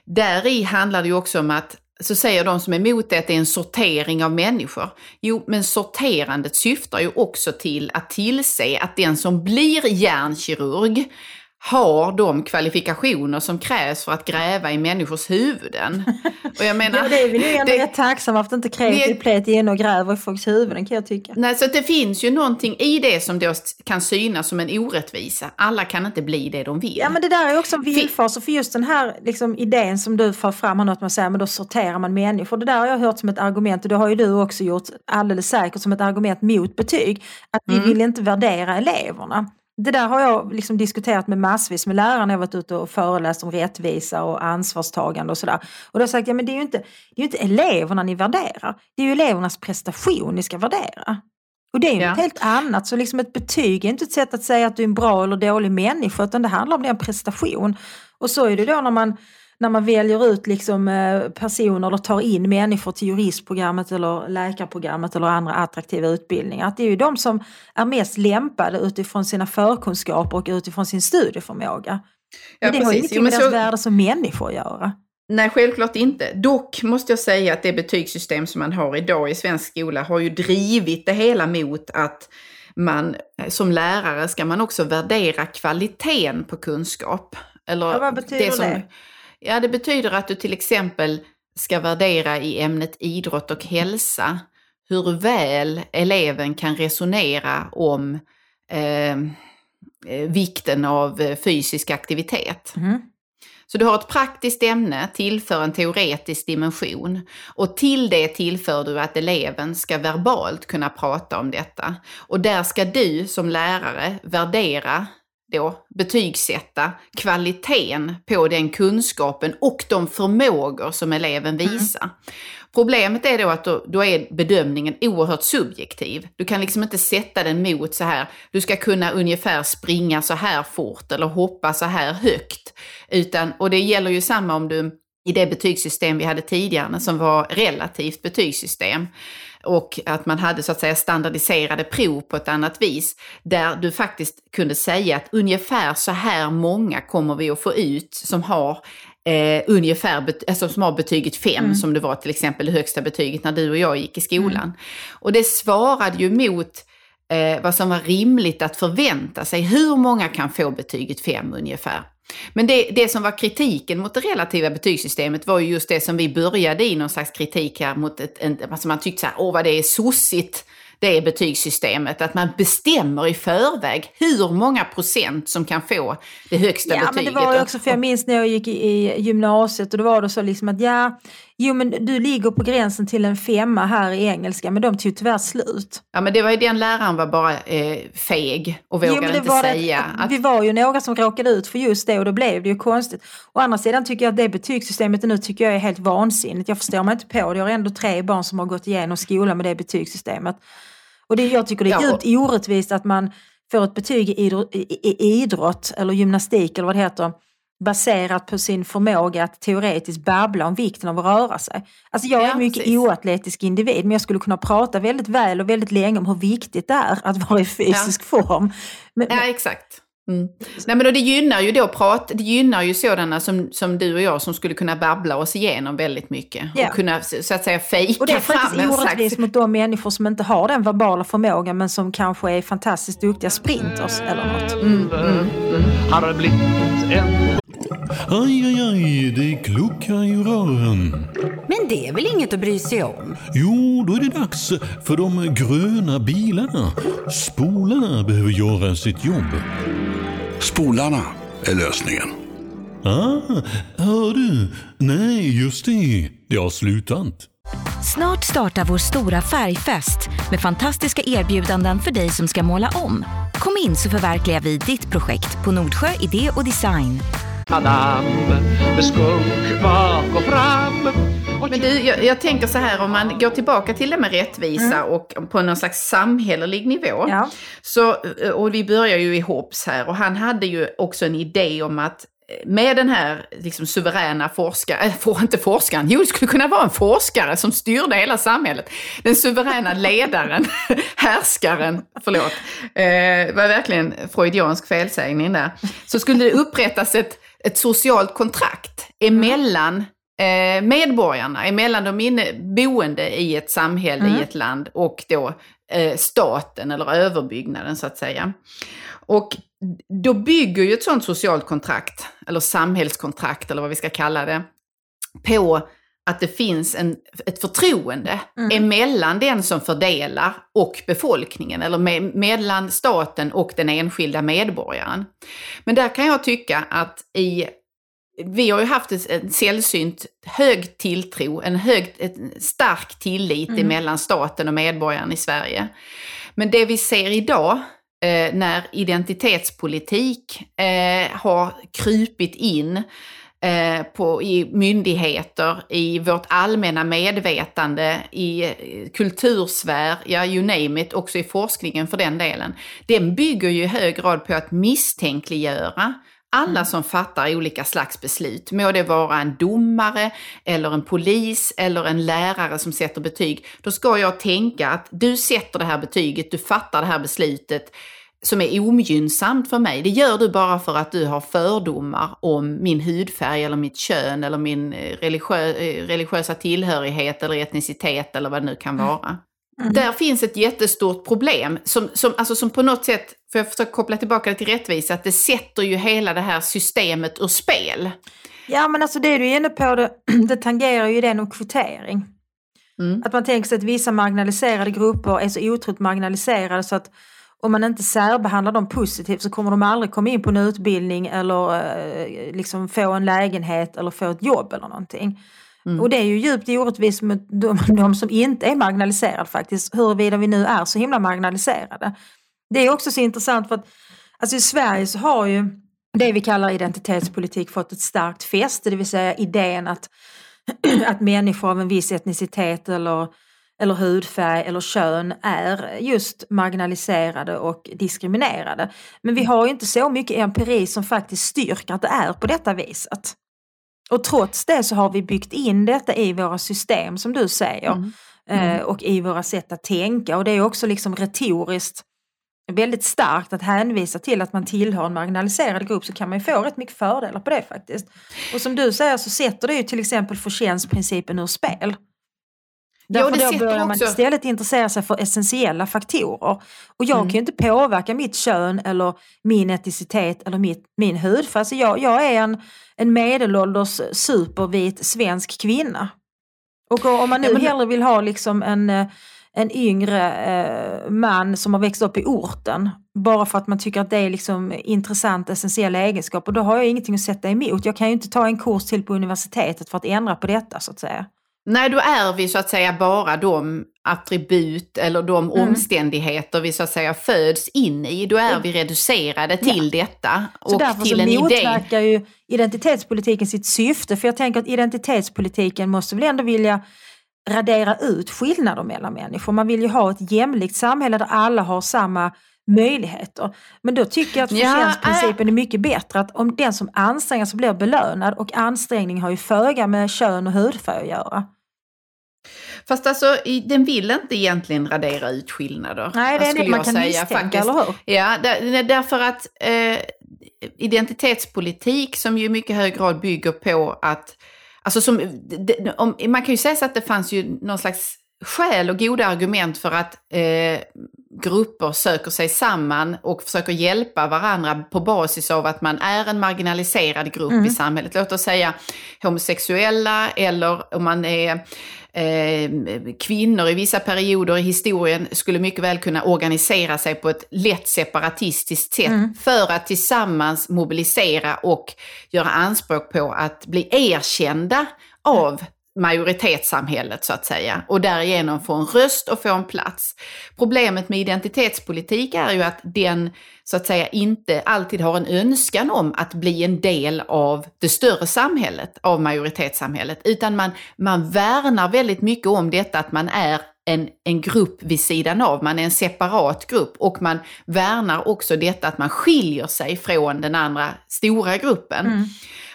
Där i handlar det ju också om att så säger de som är emot det att det är en sortering av människor. Jo, men sorterandet syftar ju också till att tillse att den som blir hjärnkirurg har de kvalifikationer som krävs för att gräva i människors huvuden. Och jag menar, ja, det är vi nog ändå rätt tacksamma för att inte kreativ plet är inne och gräver i folks huvuden kan jag tycka. Nej, så det finns ju någonting i det som då kan synas som en orättvisa. Alla kan inte bli det de vill. Ja, men det där är också en villfarelse för just den här liksom, idén som du för fram har något man säger, men då sorterar man människor. Det där har jag hört som ett argument och det har ju du också gjort alldeles säkert som ett argument mot betyg. Att vi mm. vill inte värdera eleverna. Det där har jag liksom diskuterat med massvis med lärare när jag varit ute och föreläst om rättvisa och ansvarstagande och sådär. Och då har jag sagt, ja men det är ju inte, det är inte eleverna ni värderar, det är ju elevernas prestation ni ska värdera. Och det är ju Ja. något helt annat, så liksom ett betyg är inte ett sätt att säga att du är en bra eller dålig människa, utan det handlar om din prestation. Och så är det då när man, när man väljer ut liksom eh, personer eller tar in människor till juristprogrammet eller läkarprogrammet eller andra attraktiva utbildningar. Att det är ju de som är mest lämpade utifrån sina förkunskaper och utifrån sin studieförmåga. Men det har ju ingenting Jo, med deras så- värde som människor att göra. Nej, självklart inte. Dock måste jag säga att det betygssystem som man har idag i svensk skola har ju drivit det hela mot att man eh, som lärare ska man också värdera kvaliteten på kunskap. Eller Ja, vad betyder det? Ja, det betyder att du till exempel ska värdera i ämnet idrott och hälsa hur väl eleven kan resonera om eh, eh, vikten av eh, fysisk aktivitet. Mhm. Så du har ett praktiskt ämne, tillför en teoretisk dimension och till det tillför du att eleven ska verbalt kunna prata om detta. Och där ska du som lärare värdera, då, betygsätta kvaliteten på den kunskapen och de förmågor som eleven visar. Problemet är då att då, då är bedömningen oerhört subjektiv. Du kan liksom inte sätta den mot så här, du ska kunna ungefär springa så här fort eller hoppa så här högt. Utan, och det gäller ju samma om du i det betygssystem vi hade tidigare som var relativt betygssystem och att man hade så att säga standardiserade prov på ett annat vis där du faktiskt kunde säga att ungefär så här många kommer vi att få ut som har eh, ungefär alltså som har betyget 5 som det var till exempel det högsta betyget när du och jag gick i skolan. Och det svarade ju mot eh, vad som var rimligt att förvänta sig. Hur många kan få betyget 5 ungefär? Men det, det som var kritiken mot det relativa betygssystemet var ju just det som vi började i någon slags kritik här mot ett, en, alltså man tyckte så här, åh vad det är sossigt det är betygssystemet, att man bestämmer i förväg hur många procent som kan få det högsta Ja, men betyget. det var ju också, för jag minns när jag gick i, i gymnasiet och då var det så liksom att ja, jo men du ligger på gränsen till en femma här i engelska, men de tog tyvärr slut. Ja men det var ju den läraren var bara eh, feg och vågade Jo, inte var det- säga att Vi var ju några som råkade ut för just det och då blev det ju konstigt. Å andra sidan tycker jag att det betygssystemet nu tycker jag är helt vansinnigt. Jag förstår mig inte på det. Jag har ändå tre barn som har gått igenom skolan med det betygssystemet. Och det, jag tycker det är Ja, djupt orättvist att man får ett betyg i idrott, i, i idrott eller gymnastik eller vad det heter baserat på sin förmåga att teoretiskt babbla om vikten av att röra sig. Alltså jag är Ja, en mycket precis. oatletisk individ men jag skulle kunna prata väldigt väl och väldigt länge om hur viktigt det är att vara i fysisk form. Men, Ja, exakt. Mm. Nej, men då det gynnar ju då prat, det gynnar ju sådana som, som du och jag som skulle kunna babbla oss igenom väldigt mycket. Ja. Och kunna så att säga fejka Och det är fram faktiskt orättvist mot de människor som inte har den verbala förmågan men som kanske är fantastiskt duktiga sprinters eller något. Har blivit en Aj, aj, aj, det kluckar i rören. Men det är väl inget att bry sig om? Jo, då är det dags för de gröna bilarna. Spolarna behöver göra sitt jobb. Spolarna är lösningen. Ah, hör du? Nej, just det. Det har slutat. Snart startar vår stora färgfest med fantastiska erbjudanden för dig som ska måla om. Kom in så förverkligar vi ditt projekt på Nordsjö Idé och Design. Madam med skunk bak och fram. Och Men du, jag, jag tänker så här om man går tillbaka till det med rättvisa och på någon slags samhällelig nivå. Ja. Så, och vi börjar ju i Hobbes här och han hade ju också en idé om att med den här liksom, suveräna forskaren, äh, for, inte forskaren, jo det skulle kunna vara en forskare som styrde hela samhället. Den suveräna ledaren, härskaren, förlåt, eh, det var verkligen freudiansk felsägning där. Så skulle det upprättas ett, ett socialt kontrakt emellan eh, medborgarna, emellan de inne, boende i ett samhälle, i ett land och då eh, staten eller överbyggnaden så att säga. Och då bygger ju ett sånt socialt kontrakt, eller samhällskontrakt eller vad vi ska kalla det, på att det finns en, ett förtroende emellan den som fördelar och befolkningen, eller me, mellan staten och den enskilda medborgaren. Men där kan jag tycka att i vi har ju haft ett- en sällsynt hög tilltro, en hög, en stark tillit emellan staten och medborgaren i Sverige. Men det vi ser idag, eh, när identitetspolitik eh, har krupit in eh, på, i myndigheter, i vårt allmänna medvetande, i eh, kultursfär, ja you name it, också i forskningen för den delen. Den bygger ju i hög grad på att misstänkliggöra alla som fattar olika slags beslut, må det vara en domare eller en polis eller en lärare som sätter betyg, då ska jag tänka att du sätter det här betyget, du fattar det här beslutet som är ogynnsamt för mig. Det gör du bara för att du har fördomar om min hudfärg eller mitt kön eller min eh, religiö eh, religiösa tillhörighet eller etnicitet eller vad det nu kan vara. Mm. Där finns ett jättestort problem som, som, alltså som på något sätt, för jag försöker koppla tillbaka det till rättvisa, att det sätter ju hela det här systemet ur spel. Ja men alltså det du är inne på, det, det tangerar ju den om kvotering. Mm. Att man tänker sig att vissa marginaliserade grupper är så otroligt marginaliserade så att om man inte särbehandlar dem positivt så kommer de aldrig komma in på en utbildning eller eh, liksom få en lägenhet eller få ett jobb eller någonting. Mm. Och det är ju djupt orättvist mot de, de, som inte är marginaliserade faktiskt, huruvida vi nu är så himla marginaliserade. Det är också så intressant för att alltså i Sverige så har ju det vi kallar identitetspolitik fått ett starkt fäste, det vill säga idén att, att människor av en viss etnicitet eller, eller hudfärg eller kön är just marginaliserade och diskriminerade. Men vi har ju inte så mycket empiri som faktiskt styrker att det är på detta viset. Och trots det så har vi byggt in detta i våra system som du säger. Mm. Mm. Eh, och i våra sätt att tänka. Och det är också liksom retoriskt väldigt starkt att hänvisa till att man tillhör en marginaliserad grupp så kan man ju få rätt mycket fördelar på det faktiskt. Och som du säger så sätter det ju till exempel förtjänstprincipen ur spel. Därför ja, då börjar man istället intressera sig för essentiella faktorer. Och jag mm. kan ju inte påverka mitt kön eller min etnicitet eller mitt, min hudfärg. Alltså jag, jag är en, en medelålders supervit svensk kvinna. Och om man nu ja, men... hellre vill ha liksom en, en yngre eh, man som har växt upp i orten bara för att man tycker att det är liksom intressant essentiella egenskaper, då har jag ingenting att sätta emot. Jag kan ju inte ta en kurs till på universitetet för att ändra på detta så att säga. Nej, då är vi så att säga bara de attribut eller de mm. omständigheter vi så att säga föds in i. Då är vi reducerade till ja. detta. Så och därför till så en motverkar idé. ju identitetspolitiken sitt syfte. För jag tänker att identitetspolitiken måste väl ändå vilja radera ut skillnader mellan människor. Man vill ju ha ett jämlikt samhälle där alla har samma möjligheter. Men då tycker jag att förtjänstprincipen är mycket bättre. Att om den som anstränger sig blir belönad och ansträngning har ju föga med kön och hudfärg att göra. Fast alltså, den vill inte egentligen radera ut skillnader. Nej, det är det man kan säga, misstänka, faktiskt. eller hur? Ja, där, därför att eh, identitetspolitik som ju i mycket hög grad bygger på att Alltså som, om, man kan ju säga så att det fanns ju någon slags skäl och goda argument för att eh, grupper söker sig samman och försöker hjälpa varandra på basis av att man är en marginaliserad grupp mm. i samhället. Låt oss säga homosexuella eller om man är eh, kvinnor i vissa perioder i historien skulle mycket väl kunna organisera sig på ett lätt separatistiskt sätt mm. för att tillsammans mobilisera och göra anspråk på att bli erkända av majoritetssamhället så att säga och därigenom få en röst och få en plats. Problemet med identitetspolitik är ju att den så att säga inte alltid har en önskan om att bli en del av det större samhället, av majoritetssamhället, utan man, man värnar väldigt mycket om detta att man är en, en grupp vid sidan av, man är en separat grupp och man värnar också detta att man skiljer sig från den andra stora gruppen. Mm.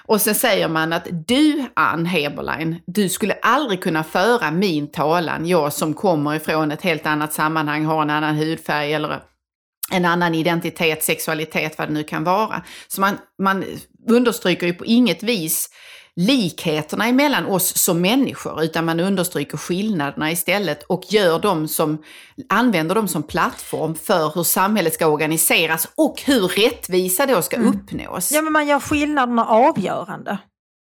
Och sen säger man att du, Ann Heberlein, du skulle aldrig kunna föra min talan, jag som kommer ifrån ett helt annat sammanhang, har en annan hudfärg eller en annan identitet, sexualitet, vad det nu kan vara. Så man, man understryker ju på inget vis likheterna emellan oss som människor, utan man understryker skillnaderna istället och gör dem som, använder dem som plattform för hur samhället ska organiseras och hur rättvisa då ska mm. uppnås. Ja, men man gör skillnaderna avgörande.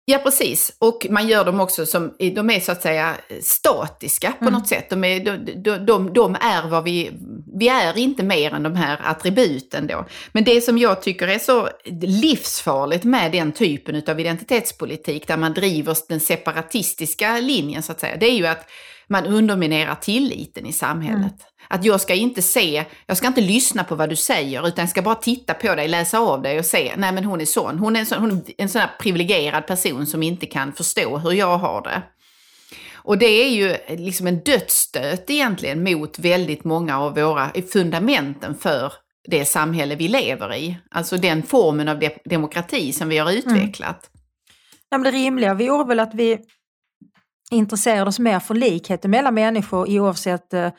Ja, precis. Och man gör dem också som, de är så att säga statiska på mm. något sätt. De är, de, de, de, är vad vi, vi är inte mer än de här attributen då. Men det som jag tycker är så livsfarligt med den typen av identitetspolitik där man driver den separatistiska linjen så att säga, det är ju att man underminerar tilliten i samhället. Att jag ska inte se, jag ska inte lyssna på vad du säger utan jag ska bara titta på dig, läsa av dig och se, nej men hon är sån. Hon är en sån, hon är en sån här privilegierad person som inte kan förstå hur jag har det. Och det är ju liksom en dödsstöt egentligen mot väldigt många av våra fundamenten för det samhälle vi lever i. Alltså den formen av de demokrati som vi har utvecklat. Ja, men det rimliga vore väl att vi intresserade oss mer för likheten mellan människor oavsett eh,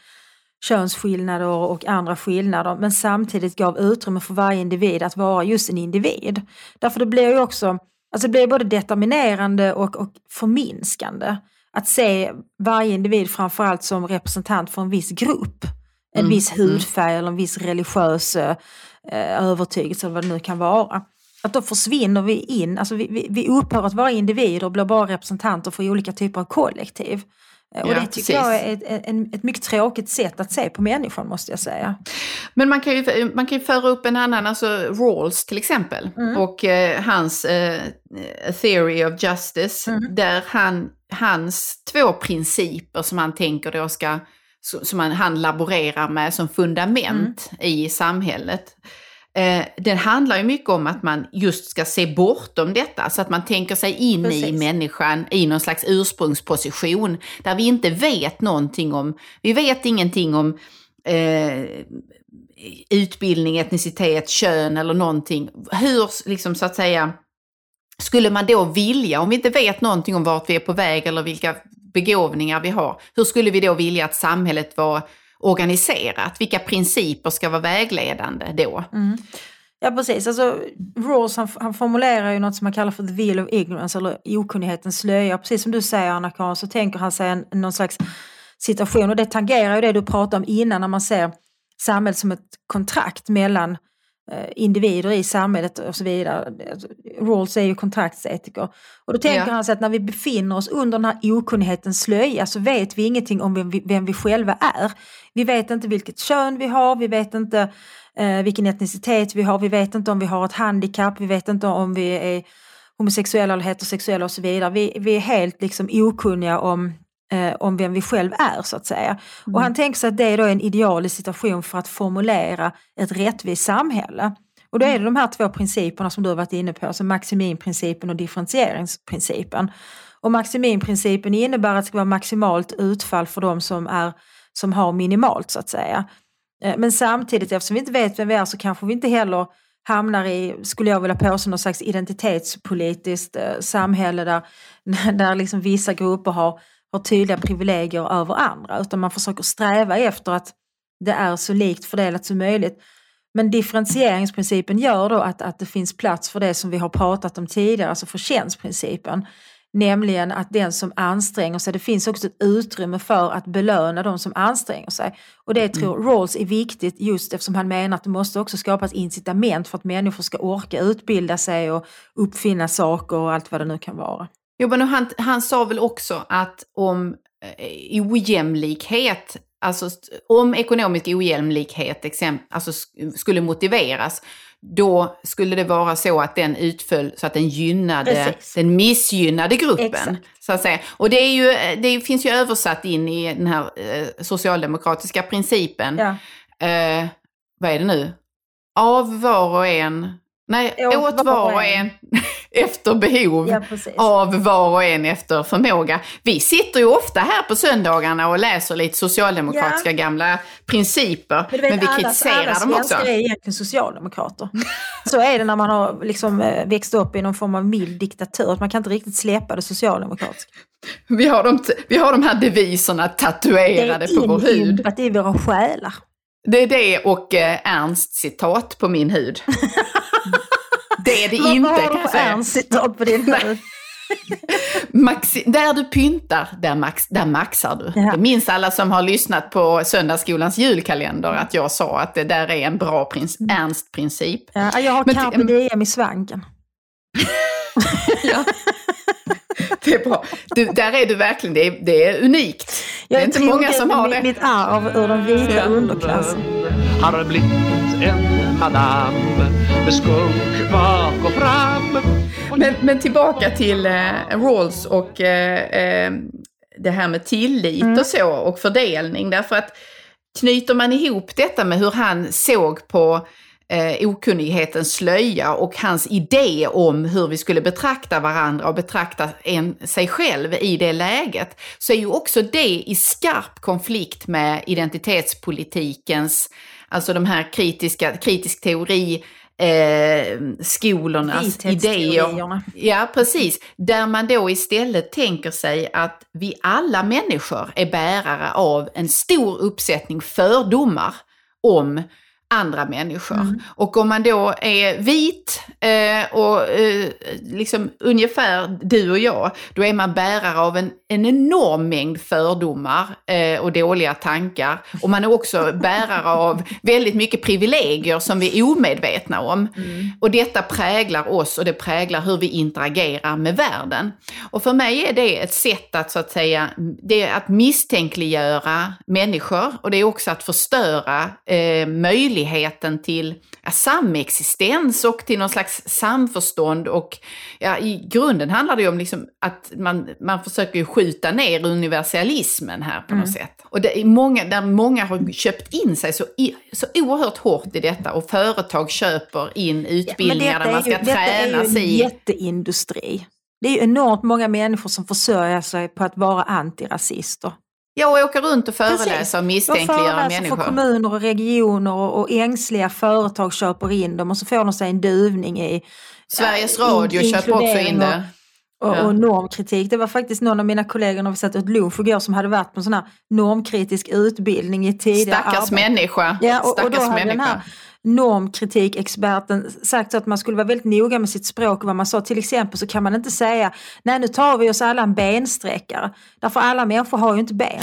könsskillnader och andra skillnader men samtidigt gav utrymme för varje individ att vara just en individ. Därför det blir ju också, alltså det blir både determinerande och, och förminskande att se varje individ framförallt som representant för en viss grupp. En Mm, viss hudfärg eller en viss religiös eh, övertygelse eller vad det nu kan vara. Att då försvinner vi in, alltså vi, vi, vi upphör att vara individer och blir bara representanter för olika typer av kollektiv. Eh, Och Ja, det tycker precis. jag är ett, ett, ett mycket tråkigt sätt att se på människan måste jag säga. Men man kan, ju, man kan ju föra upp en annan, alltså Rawls till exempel, och eh, hans eh, Theory of Justice, där han, hans två principer som han tänker då ska, som han, han laborerar med som fundament i samhället. Eh, den handlar ju mycket om att man just ska se bortom detta, så att man tänker sig in i Precis. människan i någon slags ursprungsposition, där vi inte vet någonting om, vi vet ingenting om eh, utbildning, etnicitet, kön eller någonting. Hur, liksom så att säga, skulle man då vilja, om vi inte vet någonting om vart vi är på väg eller vilka begåvningar vi har, hur skulle vi då vilja att samhället var organiserat? Vilka principer ska vara vägledande då? Mm. Ja precis, alltså Rawls han, han formulerar ju något som han kallar för the veil of ignorance eller okunnighetens slöja. Precis som du säger Anna-Karin så tänker han sig en, någon slags situation och det tangerar ju det du pratade om innan när man ser samhället som ett kontrakt mellan eh, individer i samhället och så vidare. Rawls är ju kontraktsetiker. Och då tänker Ja. han sig att när vi befinner oss under den här okunnighetens slöja så vet vi ingenting om vem vi, vem vi själva är. Vi vet inte vilket kön vi har, vi vet inte eh, vilken etnicitet vi har, vi vet inte om vi har ett handikapp, vi vet inte om vi är homosexuella eller heterosexuella och så vidare. Vi, vi är helt liksom okunniga om, eh, om vem vi själv är så att säga. Och han tänker sig att det är då en idealisk situation för att formulera ett rättvist samhälle. Och då är det de här två principerna som du har varit inne på, alltså maximinprincipen och differentieringsprincipen. Och maximinprincipen innebär att det ska vara maximalt utfall för de som, är, som har minimalt så att säga. Eh, Men samtidigt, eftersom vi inte vet vem vi är så kanske vi inte heller hamnar i, skulle jag vilja påstå, någon slags identitetspolitiskt eh, samhälle där, där liksom vissa grupper har, har tydliga privilegier över andra. Utan man försöker sträva efter att det är så likt fördelat som möjligt. Men differentieringsprincipen gör då att, att det finns plats för det som vi har pratat om tidigare, alltså förtjänstprincipen. Nämligen att den som anstränger sig, det finns också ett utrymme för att belöna de som anstränger sig. Och det tror Rawls är viktigt just eftersom han menar att det måste också skapas incitament för att människor ska orka utbilda sig och uppfinna saker och allt vad det nu kan vara. Jo, men han, han sa väl också att om eh, ojämlikhet, alltså om ekonomisk ojämlikhet exemp, alltså, sk- skulle motiveras, då skulle det vara så att den utföll så att den gynnade Precis. den missgynnade gruppen. Exakt. Så att säga. Och det, är ju, det finns ju översatt in i den här eh, socialdemokratiska principen. Ja. Eh, vad är det nu? Av var och en, nej, åt, var och en, efter behov Ja, av var och en efter förmåga. Vi sitter ju ofta här på söndagarna och läser lite socialdemokratiska gamla principer, Men, du men, vet, vi alla- kritiserar alla dem också. svenskar är egentligen socialdemokrater. Så är det när man har liksom, eh, växt upp i någon form av mild diktatur. Att man kan inte riktigt släppa det socialdemokratiska. Vi har, de, vi har de här deviserna Det tatuerade är på vår hud. inympat i våra själar. Det är det och eh, Ernst citat på min hud. Det är det Vad inte har kan du jag för säga. ernst-citat på din hud? Maxi, där du pyntar, där, max, där maxar du. Ja. Det minns alla som har lyssnat på söndagsskolans julkalender att jag sa att det där är en bra prins, Ernst-princip. Ja, jag har Men carpe diem i svanken. Ja. Det är bra. Du, där är du verkligen, det är, det är unikt. Jag det är inte många som har det. mitt arv ur den vita underklassen. Har blivit en madam med skunk bak och fram. Men, men tillbaka till eh, Rawls och eh, eh, det här med tillit och så och fördelning. Därför att knyter man ihop detta med hur han såg på eh, okunnighetens slöja och hans idé om hur vi skulle betrakta varandra och betrakta en, sig själv i det läget, så är ju också det i skarp konflikt med identitetspolitikens, alltså de här kritiska, kritisk teori, eh, skolornas idéer. Ja, precis. Där man då istället tänker sig att vi alla människor är bärare av en stor uppsättning fördomar om andra människor. Och om man då är vit eh, och eh, liksom ungefär du och jag, då är man bärare av en, en enorm mängd fördomar eh, och dåliga tankar. Och man är också bärare av väldigt mycket privilegier som vi är omedvetna om. Och detta präglar oss och det präglar hur vi interagerar med världen. Och för mig är det ett sätt att så att säga, det är att misstänkliggöra människor och det är också att förstöra eh, möjligheten till ja, samexistens och till någon slags samförstånd. Och ja, i grunden handlar det ju om liksom att man, man försöker ju skjuta ner universalismen här på något sätt. Och det är många, där många har köpt in sig så, i, så oerhört hårt i detta och företag köper in utbildningar där man ska detta är träna ju en sig i. jätteindustri. Det är ju enormt många människor som försörjer sig på att vara antirasister. Ja, och åka runt och föreläsa och misstänkliggöra föreläser för människor. kommuner och regioner och, och ängsliga företag köper in dem och så får de sig en duvning i Sveriges ja, Radio in- köper också in det. och, Ja. och normkritik. Det var faktiskt någon av mina kollegor när vi satt åt lunch igår som hade varit på en sån här normkritisk utbildning i tidigare Stackars arbete. människa. Ja, och, och då Stackars hade den människa. här normkritikexperten sagt så att man skulle vara väldigt noga med sitt språk och vad man sa. Till exempel så kan man inte säga nej nu tar vi oss alla en bensträckare. Därför alla människor har ju inte ben.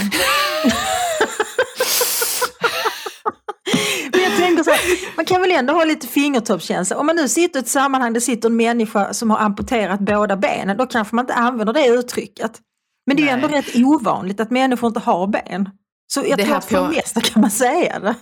Men jag tänker så här, man kan väl ändå ha lite fingertoppskänsla. Om man nu sitter i ett sammanhang där sitter en människa som har amputerat båda benen, då kanske man inte använder det uttrycket. Men det är ju ändå rätt ovanligt att människor inte har ben. Så jag Det tror att för det på- mesta kan man säga det.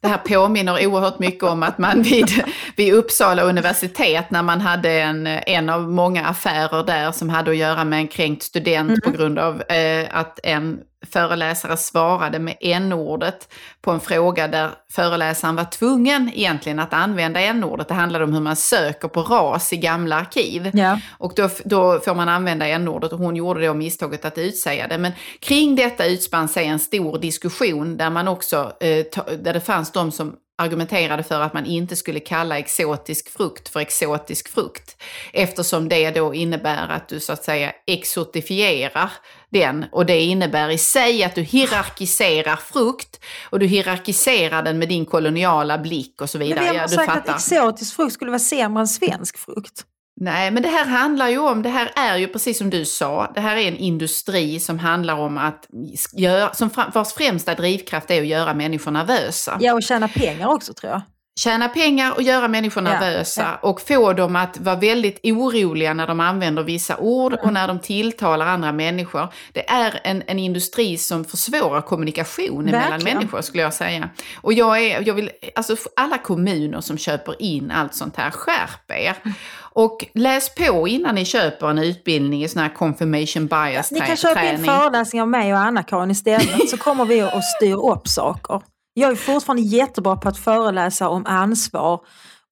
Det här påminner oerhört mycket om att man vid, vid Uppsala universitet, när man hade en, en av många affärer där som hade att göra med en kränkt student på grund av eh, att en föreläsare svarade med n-ordet på en fråga där föreläsaren var tvungen egentligen att använda n-ordet. Det handlade om hur man söker på ras i gamla arkiv. Ja. Och då, då får man använda n-ordet och hon gjorde då misstaget att utsäga det. Men kring detta utspann sig en stor diskussion där man också, eh, där det fanns de som argumenterade för att man inte skulle kalla exotisk frukt för exotisk frukt. Eftersom det då innebär att du så att säga exotifierar den och det innebär i sig att du hierarkiserar frukt och du hierarkiserar den med din koloniala blick och så Men vidare. vem Ja, har sagt att exotisk frukt skulle vara sämre än svensk frukt? Nej, men det här handlar ju om, det här är ju precis som du sa, det här är en industri som handlar om att, gör, som vars främsta drivkraft är att göra människor nervösa. Ja, och tjäna pengar också tror jag. Tjäna pengar och göra människor Ja, nervösa och få dem att vara väldigt oroliga när de använder vissa ord och när de tilltalar andra människor. Det är en, en industri som försvårar kommunikation mellan människor skulle jag säga. Och jag, är, jag vill, alltså alla kommuner som köper in allt sånt här, skärp er. Och läs på innan ni köper en utbildning i sån här confirmation bias Ni kan köpa in träning. föreläsningar av mig och Anna-Karin istället så kommer vi att styra upp saker. Jag är fortfarande jättebra på att föreläsa om ansvar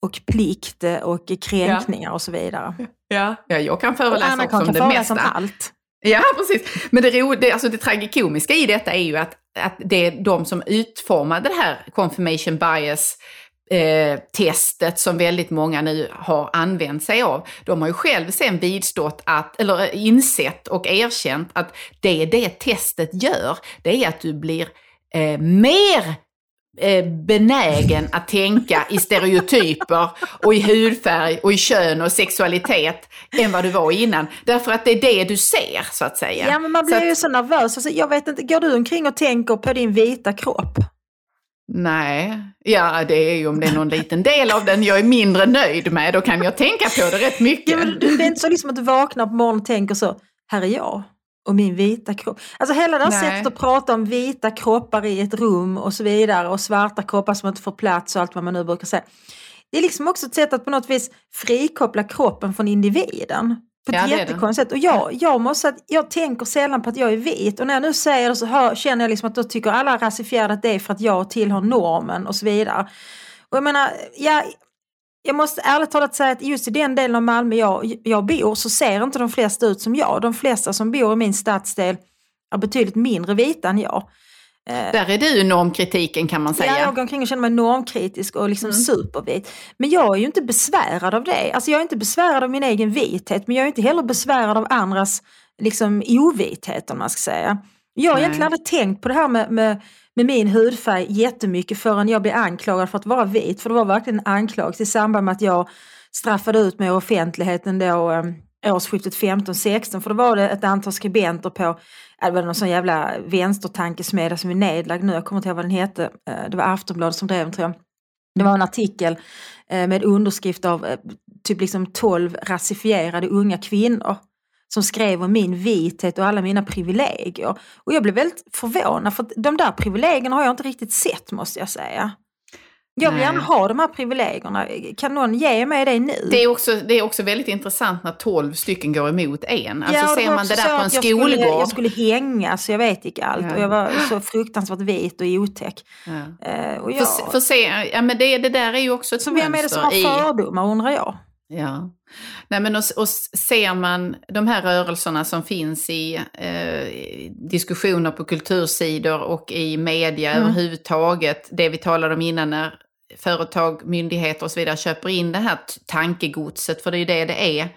och plikt och kränkningar och så vidare. Ja, ja, jag kan föreläsa också Anna-Karin om kan det föreläsa mesta. om allt. Ja, precis. Men det, ro, det, alltså det tragikomiska i detta är ju att, att det är de som utformade det här confirmation bias eh, testet som väldigt många nu har använt sig av. De har ju själv sen vidstått att, eller insett och erkänt att det det testet gör, det är att du blir eh, mer eh, benägen att tänka i stereotyper och i hudfärg och i kön och sexualitet än vad du var innan. Därför att det är det du ser, så att säga. Ja, men man Så blir att- ju så nervös. Alltså, jag vet inte, går du omkring och tänker på din vita kropp? Nej, ja det är ju om det är någon liten del av den jag är mindre nöjd med, då kan jag tänka på det rätt Ja, mycket. men du- det är inte så liksom att du vaknar på morgonen och tänker så, här är jag och min vita kropp. Alltså hela det här Nej. sättet att prata om vita kroppar i ett rum och så vidare och svarta kroppar som inte får plats och allt vad man nu brukar säga. Det är liksom också ett sätt att på något vis frikoppla kroppen från individen. På ett Ja, jättekonstigt sätt. Och jag, jag, måste, att- jag tänker sällan på att jag är vit. Och när jag nu säger det så hör, känner jag liksom att då tycker alla rasifierade att det är för att jag tillhör normen och så vidare. Och jag menar, jag, jag måste ärligt talat säga att just i den delen av Malmö jag, jag bor så ser inte de flesta ut som jag. De flesta som bor i min stadsdel är betydligt mindre vita än jag. Där är du normkritiken kan man Ja, säga. jag går omkring och känner mig normkritisk och liksom supervit. Men jag är ju inte besvärad av det. Alltså jag är inte besvärad av min egen vithet men jag är inte heller besvärad av andras liksom, ovithet om man ska säga. Jag har egentligen aldrig tänkt på det här med, med, med min hudfärg jättemycket förrän jag blev anklagad för att vara vit. För det var verkligen en anklagelse i samband med att jag straffade ut mig i offentligheten då eh, årsskiftet 15-16. För då var det ett antal skribenter på, det var någon sån jävla vänstertankesmedja som är nedlagd nu, jag kommer inte ihåg vad den hette. Eh, det var Aftonbladet som drev den tror jag. Det var en artikel eh, med underskrift av eh, typ liksom 12 rasifierade unga kvinnor som skrev om min vithet och alla mina privilegier. Och jag blev väldigt förvånad för de där privilegierna har jag inte riktigt sett måste jag säga. Jag vill gärna ha de här privilegierna. Kan någon ge mig det nu? Det är, också, det är också väldigt intressant när 12 stycken går emot en. Alltså Ja, ser man det där på en jag skulle, skolgård. jag skulle hänga så jag vet inte allt. Ja. Och jag var så fruktansvärt vit och otäck. Ja. Eh, och För, jag, för se, ja, men det, det där är ju också ett så vem är det som har mönster i... fördomar undrar jag? Ja. Nej, men och, och ser man de här rörelserna som finns i eh, diskussioner på kultursidor och i media Mm. överhuvudtaget, det vi talade om innan när företag, myndigheter och så vidare köper in det här tankegodset, för det är ju det det är.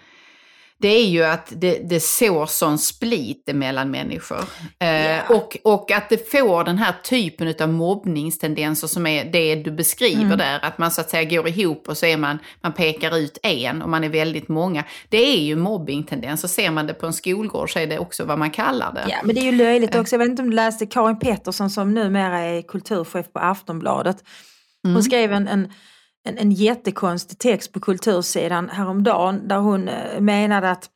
Det är ju att det, det sår sån split mellan människor. Eh, Ja. och, och att det får den här typen av mobbningstendenser som är det du beskriver Mm. där. Att man så att säga går ihop och så är man, man pekar ut en och man är väldigt många. Det är ju mobbingtendenser. Ser man det på en skolgård så är det också vad man kallar det. Ja, men det är ju löjligt också. Jag vet inte om du läste Karin Pettersson som numera är kulturchef på Aftonbladet. Hon Mm. skrev en, en, en, en jättekonstig text på kultursidan häromdagen där hon eh, menade att,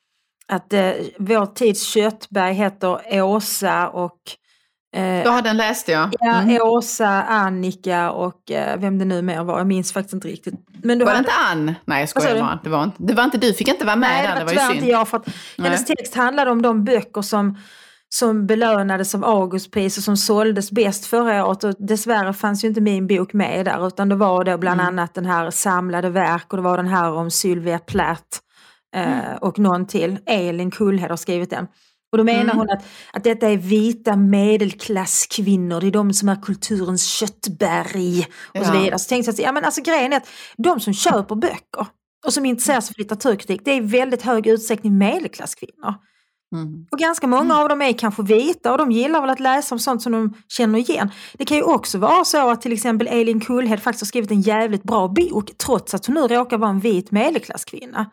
att eh, vår tids Köttberg heter Åsa och eh, Ja, den läste jag. Ja, Mm. Åsa, Annika och eh, vem det nu mer var, jag minns faktiskt inte riktigt. Men du Var det inte Ann? Nej, jag skojar bara. Det var inte, det var inte du, fick inte vara med Nej, där, det det var var ju synd. inte jag. För att hennes text handlade om de böcker som, som belönades av Augustpris och som såldes bäst förra året. Och dessvärre fanns ju inte min bok med där utan det var då bland Mm. annat den här Samlade verk och det var den här om Sylvia Plath eh, Mm. och någon till. Elin Kullhed har skrivit den. Och då menar Mm. hon att, att detta är vita medelklasskvinnor, det är de som är kulturens köttberg och så vidare. Så tänkte jag att ja, men alltså, grejen är att de som köper böcker och som intresserar sig för litteraturkritik, det är i väldigt hög utsträckning medelklasskvinnor. Mm. Och ganska många av dem är kanske vita och de gillar väl att läsa om sånt som de känner igen. Det kan ju också vara så att till exempel Elin Kullhed faktiskt har skrivit en jävligt bra bok trots att hon nu råkar vara en vit medelklasskvinna.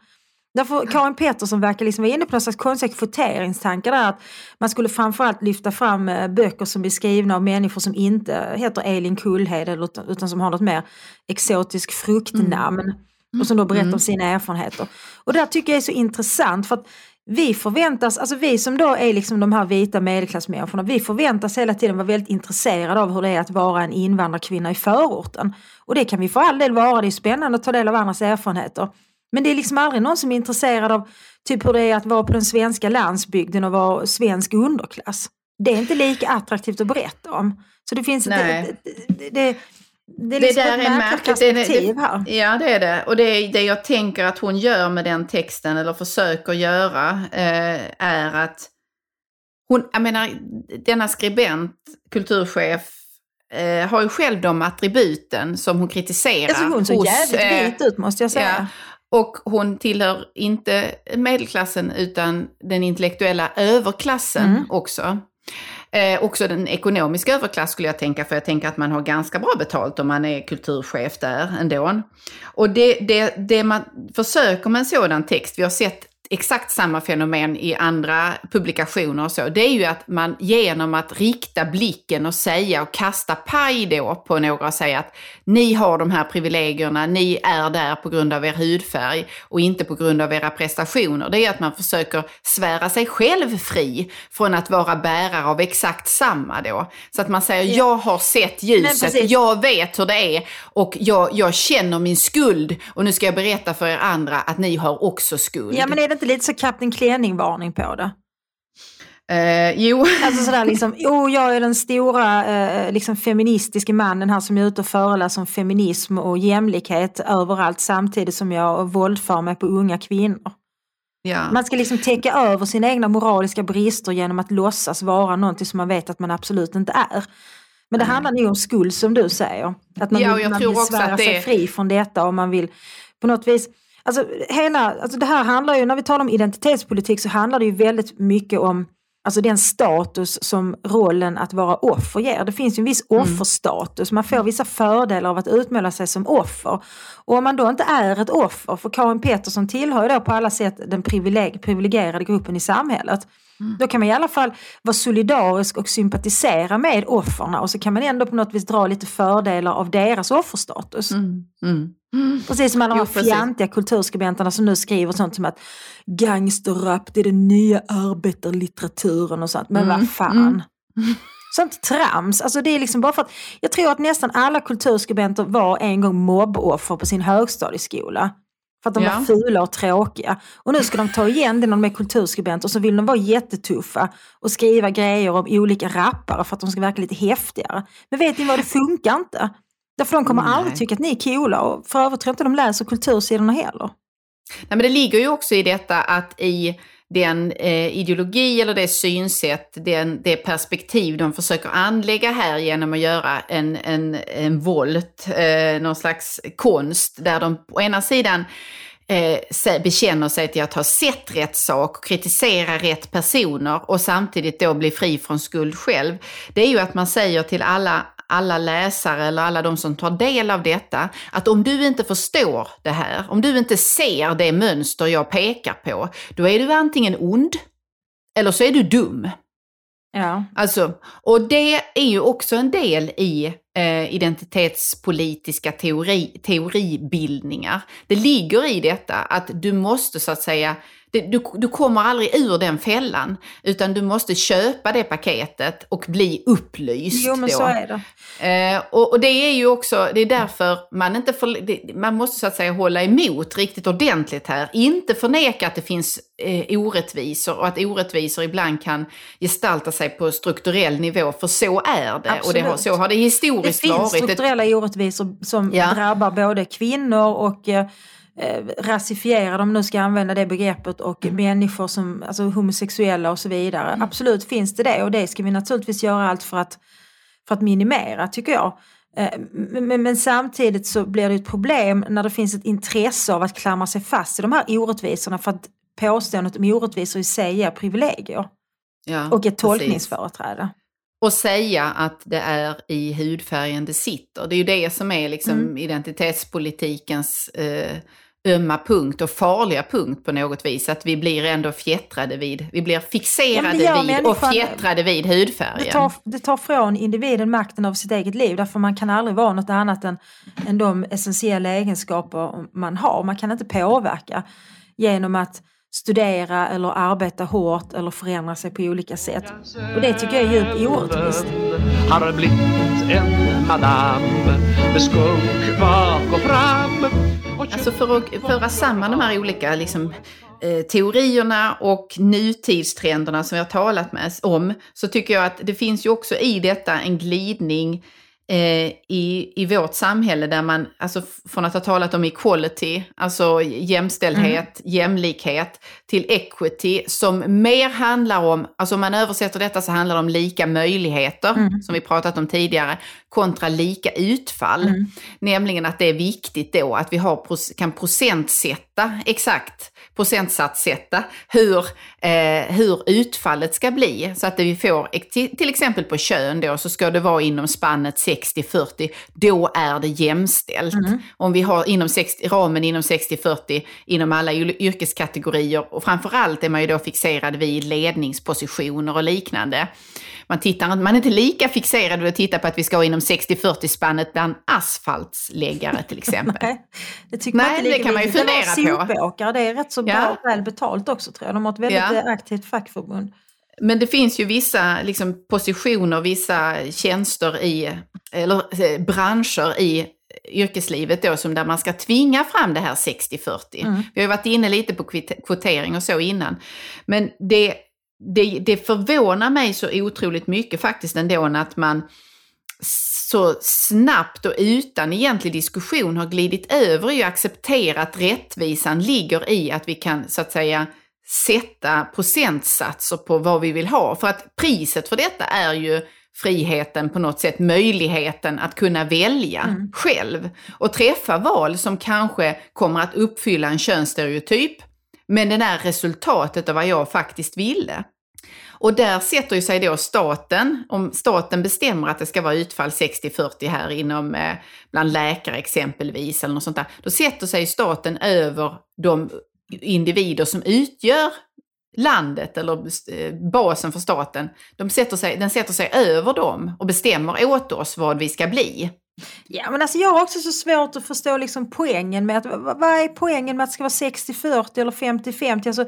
Därför Karin Pettersson verkar liksom vara inne på någon slags konstiga kvoteringstankar där att man skulle framförallt lyfta fram eh, böcker som är skrivna av människor som inte heter Elin Kullhed utan, som har något mer exotiskt fruktnamn och som då berättar om sina erfarenheter. Och det här tycker jag är så intressant för att vi förväntas, alltså vi som då är liksom de här vita medelklassmänniskorna, vi förväntas hela tiden vara väldigt intresserade av hur det är att vara en invandrarkvinna i förorten. Och det kan vi för all del vara, det är spännande att ta del av andras erfarenheter. Men det är liksom aldrig någon som är intresserad av typ hur det är att vara på den svenska landsbygden och vara svensk underklass. Det är inte lika attraktivt att berätta om. Så det finns ett, det, det, det, det är Det liksom där ett är märkligt. Det, det, här. ja, det är det. Och det, är det jag tänker att hon gör med den texten, eller försöker göra, eh, är att hon, jag menar, denna skribent, kulturchef, eh, har ju själv de attributen som hon kritiserar. Alltså hon såg jävligt eh, vit ut måste jag säga. Ja, och hon tillhör inte medelklassen utan den intellektuella överklassen Mm. också. Eh, också den ekonomiska överklass skulle jag tänka, för jag tänker att man har ganska bra betalt om man är kulturchef där ändå. Och det, det, det man försöker med en sådan text, vi har sett exakt samma fenomen i andra publikationer och så, det är ju att man genom att rikta blicken och säga och kasta paj då på några och säga att ni har de här privilegierna, ni är där på grund av er hudfärg och inte på grund av era prestationer. Det är att man försöker svära sig själv fri från att vara bärare av exakt samma då. Så att man säger, jag har sett ljuset, jag vet hur det är och jag, jag känner min skuld och nu ska jag berätta för er andra att ni har också skuld. Ja inte lite så Kapten Klänning-varning på det? Eh, jo. Alltså sådär liksom, oh, jag är den stora eh, liksom feministiska mannen här som är ute och föreläser om feminism och jämlikhet överallt samtidigt som jag våldför mig på unga kvinnor. Ja. Man ska liksom täcka över sina egna moraliska brister genom att låtsas vara någonting som man vet att man absolut inte är. Men det handlar nog om skuld som du säger. Att man Ja, vill, jag man tror vill också svära att det- sig fri från detta och man vill på något vis Alltså, hela, alltså det här handlar ju, när vi talar om identitetspolitik så handlar det ju väldigt mycket om Alltså den status som rollen att vara offer ger. Det finns ju en viss Mm. offerstatus, man får vissa fördelar av att utmåla sig som offer. Och om man då inte är ett offer, för Karin Pettersson tillhör ju då på alla sätt den privileg- privilegierade gruppen i samhället. Då kan man i alla fall vara solidarisk och sympatisera med offerna och så kan man ändå på något vis dra lite fördelar av deras offerstatus. Mm, mm. Precis som alla de här fjantiga kulturskribenterna som nu skriver sånt som att gangsterrap det är den nya arbetarlitteraturen och sånt. Men Mm, vad fan. Sånt trams. Alltså det är liksom bara för att jag tror att nästan alla kulturskribenter var en gång mobboffer på sin högstadieskola. För att de Ja. var fula och tråkiga. Och nu ska de ta igen det när de är kulturskribenter och så vill de vara jättetuffa och skriva grejer om olika rappare för att de ska verka lite häftigare. Men vet ni vad, det funkar inte. Därför de kommer Nej. aldrig tycka att ni är coola och för övrigt tror jag inte de läser kultursidorna heller. Nej, men det ligger ju också i detta att i den eh, ideologi eller det synsätt, den, det perspektiv de försöker anlägga här genom att göra en, en, en volt, eh, någon slags konst, där de på ena sidan eh, bekänner sig till att ha sett rätt sak och kritisera rätt personer och samtidigt då bli fri från skuld själv. Det är ju att man säger till alla alla läsare eller alla de som tar del av detta, att om du inte förstår det här, om du inte ser det mönster jag pekar på, då är du antingen ond eller så är du dum. Ja. Alltså, och det är ju också en del i eh, identitetspolitiska teori, teoribildningar. Det ligger i detta att du måste så att säga, du, du kommer aldrig ur den fällan, utan du måste köpa det paketet och bli upplyst. Jo men då. så är det. Eh, och, och det är ju också, det är därför man inte får, det, man måste så att säga hålla emot riktigt ordentligt här. Inte förneka att det finns eh, orättvisor och att orättvisor ibland kan gestalta sig på strukturell nivå, för så är det. Och det har, Absolut. så har det Det historiskt finns varit. strukturella orättvisor som Ja. drabbar både kvinnor och eh, eh, rasifierar, om nu ska använda det begreppet, och Mm. människor som alltså homosexuella och så vidare. Absolut finns det det och det ska vi naturligtvis göra allt för att, för att minimera tycker jag. Eh, Men, men, samtidigt så blir det ett problem när det finns ett intresse av att klamra sig fast i de här orättvisorna för att påståendet om orättvisor i sig är privilegier ja, och ett precis. tolkningsföreträde. Och säga att det är i hudfärgen det sitter. Det är ju det som är liksom Mm. identitetspolitikens eh, ömma punkt och farliga punkt på något vis. Att vi blir ändå fjättrade vid, vi blir Ja, fixerade gör vid och fjättrade vid hudfärgen. Det tar, det tar från individen makten över sitt eget liv därför man kan aldrig vara något annat än, än de essentiella egenskaper man har. Man kan inte påverka genom att studera eller arbeta hårt eller förändra sig på olika sätt. Och det tycker jag är djupt orättvist. Har blivit en madam med skunk bak och fram Alltså för att föra samman de här olika liksom, eh, teorierna och nutidstrenderna som vi har talat med om, så tycker jag att det finns ju också i detta en glidning eh, i, i vårt samhälle där man, alltså från att ha talat om equality, alltså jämställdhet, jämlikhet, till equity som mer handlar om, alltså om man översätter detta så handlar det om lika möjligheter, som vi pratat om tidigare, kontra lika utfall. Nämligen att det är viktigt då att vi har, kan procentsätta, exakt procentsatssätta hur, eh, hur utfallet ska bli. Så att vi får, till, exempel på kön då, så ska det vara inom spannet 60-40, då är det jämställt. Om vi har inom 60, ramen inom 60-40 inom alla yr- yrkeskategorier och framförallt är man ju då fixerad vid ledningspositioner och liknande. Man, tittar, man är inte lika fixerad vid att titta på att vi ska inom 60-40 spannet bland asfaltsläggare till exempel. Nej, det tycker Nej, man inte det kan man ju fundera på. Sopåkare, det är rätt så bra Ja. väl betalt också tror jag. De har ett väldigt Ja. aktivt fackförbund. Men det finns ju vissa liksom, positioner, vissa tjänster i, eller eh, branscher i yrkeslivet då, som där man ska tvinga fram det här 60-40. Mm. Vi har ju varit inne lite på kvotering och så innan. Men det, det, det förvånar mig så otroligt mycket faktiskt ändå att man så snabbt och utan egentlig diskussion har glidit över i att acceptera att rättvisan ligger i att vi kan så att säga sätta procentsatser på vad vi vill ha. För att priset för detta är ju friheten på något sätt, möjligheten att kunna välja själv. Och träffa val som kanske kommer att uppfylla en könsstereotyp, men den är resultatet av vad jag faktiskt ville. Och där sätter ju sig då staten, om staten bestämmer att det ska vara utfall 60-40 här inom, eh, bland läkare exempelvis, eller något sånt där, då sätter sig staten över de individer som utgör landet eller eh, basen för staten. De sätter sig, den sätter sig över dem och bestämmer åt oss vad vi ska bli. Ja, men alltså jag har också så svårt att förstå liksom poängen med att, vad är poängen med att det ska vara 60-40 eller 50-50? Alltså,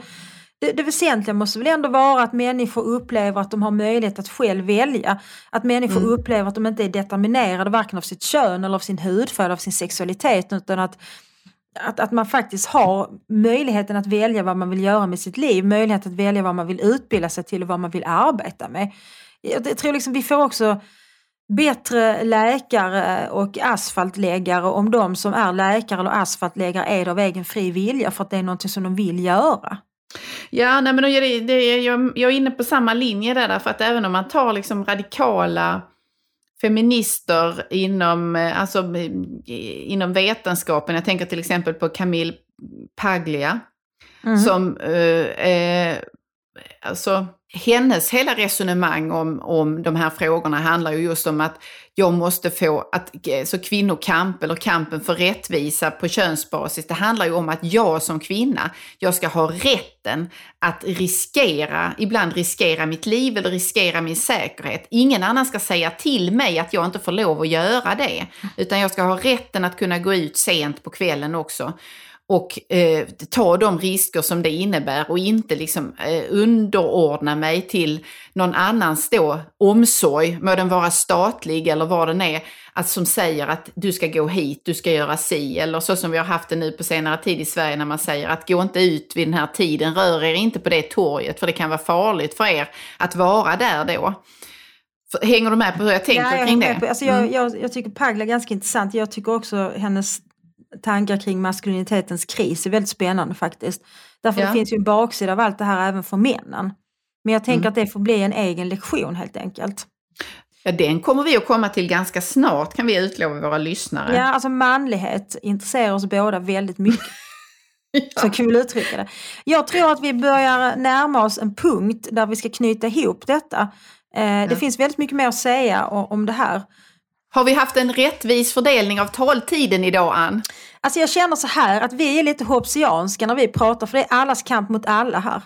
det, det väsentliga måste väl ändå vara att människor upplever att de har möjlighet att själv välja. Att människor upplever att de inte är determinerade varken av sitt kön eller av sin hudfärg eller av sin sexualitet utan att att, att man faktiskt har möjligheten att välja vad man vill göra med sitt liv, möjlighet att välja vad man vill utbilda sig till och vad man vill arbeta med. Jag, tror liksom vi får också bättre läkare och asfaltläggare om de som är läkare eller asfaltläggare är det av egen fri vilja för att det är någonting som de vill göra. Ja, nej, men då det, det, jag, jag är inne på samma linje där, därför att även om man tar liksom radikala feminister inom, eh, alltså, inom vetenskapen, jag tänker till exempel på Camille Paglia, som eh, eh, alltså hennes hela resonemang om, om de här frågorna handlar ju just om att jag måste få, att, så kvinnokamp eller kampen för rättvisa på könsbasis, det handlar ju om att jag som kvinna, jag ska ha rätten att riskera, ibland riskera mitt liv eller riskera min säkerhet. Ingen annan ska säga till mig att jag inte får lov att göra det, utan jag ska ha rätten att kunna gå ut sent på kvällen också och eh, ta de risker som det innebär och inte liksom eh, underordna mig till någon annans då omsorg, må den vara statlig eller vad den är, att som säger att du ska gå hit, du ska göra si, eller så som vi har haft det nu på senare tid i Sverige när man säger att gå inte ut vid den här tiden, rör er inte på det torget för det kan vara farligt för er att vara där då. Hänger du med på hur jag tänker Ja, jag kring det? Alltså jag, jag, jag tycker Pagla är ganska intressant. Jag tycker också hennes tankar kring maskulinitetens kris är väldigt spännande faktiskt. Därför Ja. det finns ju en baksida av allt det här även för männen. Men jag tänker Mm. att det får bli en egen lektion helt enkelt. Ja, den kommer vi att komma till ganska snart kan vi utlova våra lyssnare. Ja, alltså manlighet intresserar oss båda väldigt mycket. Så kan vi uttrycka det. Jag tror att vi börjar närma oss en punkt där vi ska knyta ihop detta. Eh, Det finns väldigt mycket mer att säga om det här. Har vi haft en rättvis fördelning av taltiden idag, Ann? Alltså jag känner så här att vi är lite hobbesianska när vi pratar för det är allas kamp mot alla här.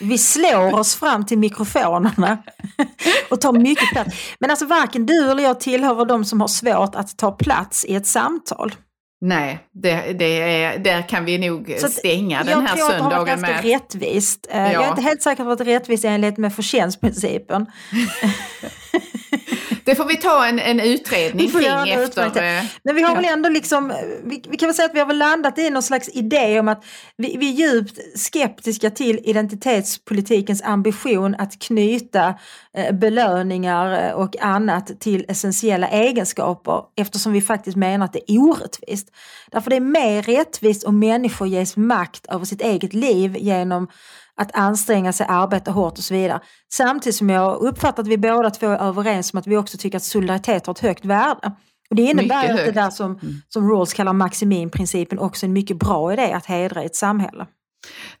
Vi slår oss fram till mikrofonerna och tar mycket plats. Men alltså varken du eller jag tillhör de som har svårt att ta plats i ett samtal. Nej, det, det är, där kan vi nog Så stänga den här jag tror att det har varit söndagen ganska med. rättvist. Eh, Jag Ja. är inte helt säker på att det är rättvist i enlighet med förtjänstprincipen. Det får vi ta en, en utredning Vi får göra kring en efter... eh, Men vi har Ja. väl ändå liksom, vi, vi kan väl säga att vi har väl landat i någon slags idé om att vi, vi är djupt skeptiska till identitetspolitikens ambition att knyta eh, belöningar eh, och annat till essentiella egenskaper eftersom vi faktiskt menar att det är orättvist. Därför det är mer rättvist om människor ges makt över sitt eget liv genom att anstränga sig, arbeta hårt och så vidare. Samtidigt som jag uppfattar att vi båda två är överens om att vi också tycker att solidaritet har ett högt värde. Och det innebär Mycket att det där som, som Rawls kallar maximinprincipen också är en mycket bra idé att hedra i ett samhälle.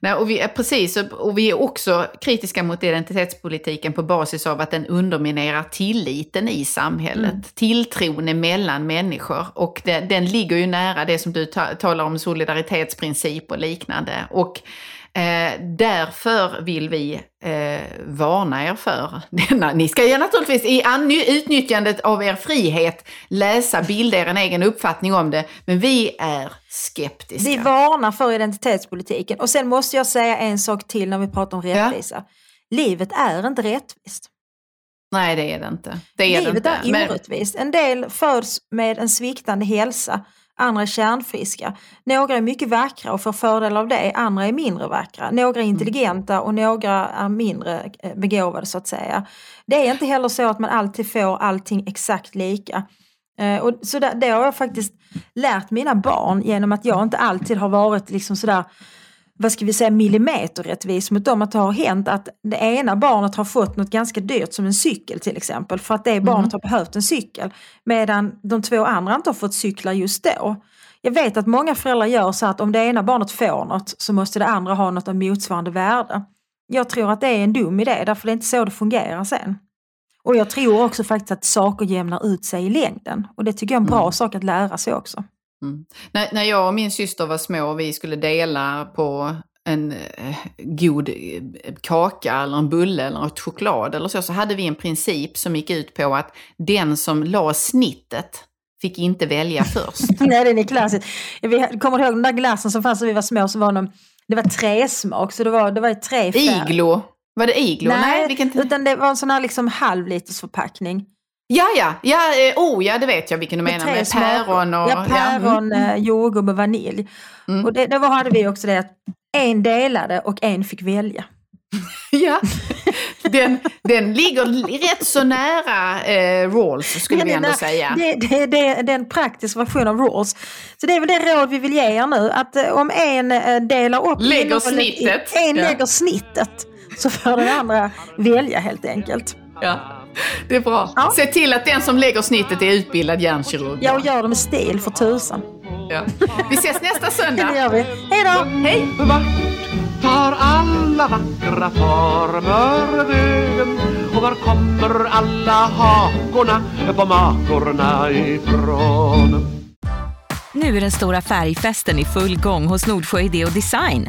Nej, och vi är, precis, och- vi är också kritiska mot identitetspolitiken på basis av att den underminerar tilliten i samhället. Mm. Tilltron mellan människor. Och det, den ligger ju nära det som du ta, talar om, solidaritetsprincip och liknande. Och eh, därför vill vi eh, varna er för denna. Ni ska ju naturligtvis i utnyttjandet av er frihet läsa, bilda er en egen uppfattning om det. Men vi är skeptiska. Vi varnar för identitetspolitiken. Och sen måste jag säga en sak till när vi pratar om rättvisa. Livet är inte rättvist. Nej, det är det inte. Det är Livet det är inte. Men, orättvist. En del föds med en sviktande hälsa, andra är kärnfriska. Några är mycket vackra och får fördel av det, andra är mindre vackra. Några är Mm. intelligenta och några är mindre eh, begåvade så att säga. Det är inte heller så att man alltid får allting exakt lika. Eh, Och så där, det har jag faktiskt lärt mina barn genom att jag inte alltid har varit liksom sådär vad ska vi säga, millimeterrättvis mot dem. Att det har hänt att det ena barnet har fått något ganska dyrt som en cykel till exempel för att det barnet har behövt en cykel. Medan de två andra inte har fått cyklar just då. Jag vet att många föräldrar gör så att om det ena barnet får något så måste det andra ha något av motsvarande värde. Jag tror att det är en dum idé därför det är inte så det fungerar sen. Och jag tror också faktiskt att saker jämnar ut sig i längden. Och det tycker jag är en bra sak att lära sig också. Mm. när, när jag och min syster var små och vi skulle dela på en eh, god eh, kaka eller en bulle eller ett choklad eller så, så hade vi en princip som gick ut på att den som la snittet fick inte välja först. Nej, den är klassisk. Vi kommer ihåg den där glassen som fanns när vi var små, så var de, det var tresmak, så det var, det var tre färger. Iglo. Var det iglo? Nej, vilken... utan det var en sån här liksom halvliters förpackning. Ja, ja, ja, eh, oh ja, det vet jag vilken du menar. Med päron och... Ja, päron, mm. eh, jordgubb och vanilj. Mm. Och det, då hade vi också det att en delade och en fick välja. Ja, den, den ligger rätt så nära eh, Rawls skulle vi Men ändå det- säga. Det, det, det, det är en praktisk version av rules. Så det är väl det råd vi vill ge er nu. Att eh, om en delar upp Lägger snittet. En Ja. lägger snittet. Så får den andra välja helt enkelt. Ja, det är bra. Ja. Se till att den som lägger snittet är utbildad hjärnkirurg. Ja, och gör det med stil för tusan. Ja. Vi ses nästa Det söndag. gör vi. Hej då! Hej! Tar alla vackra former vägen? Och var kommer alla hakorna på makorna ifrån? Nu är den stora färgfesten i full gång hos Nordsjö Idé och Design.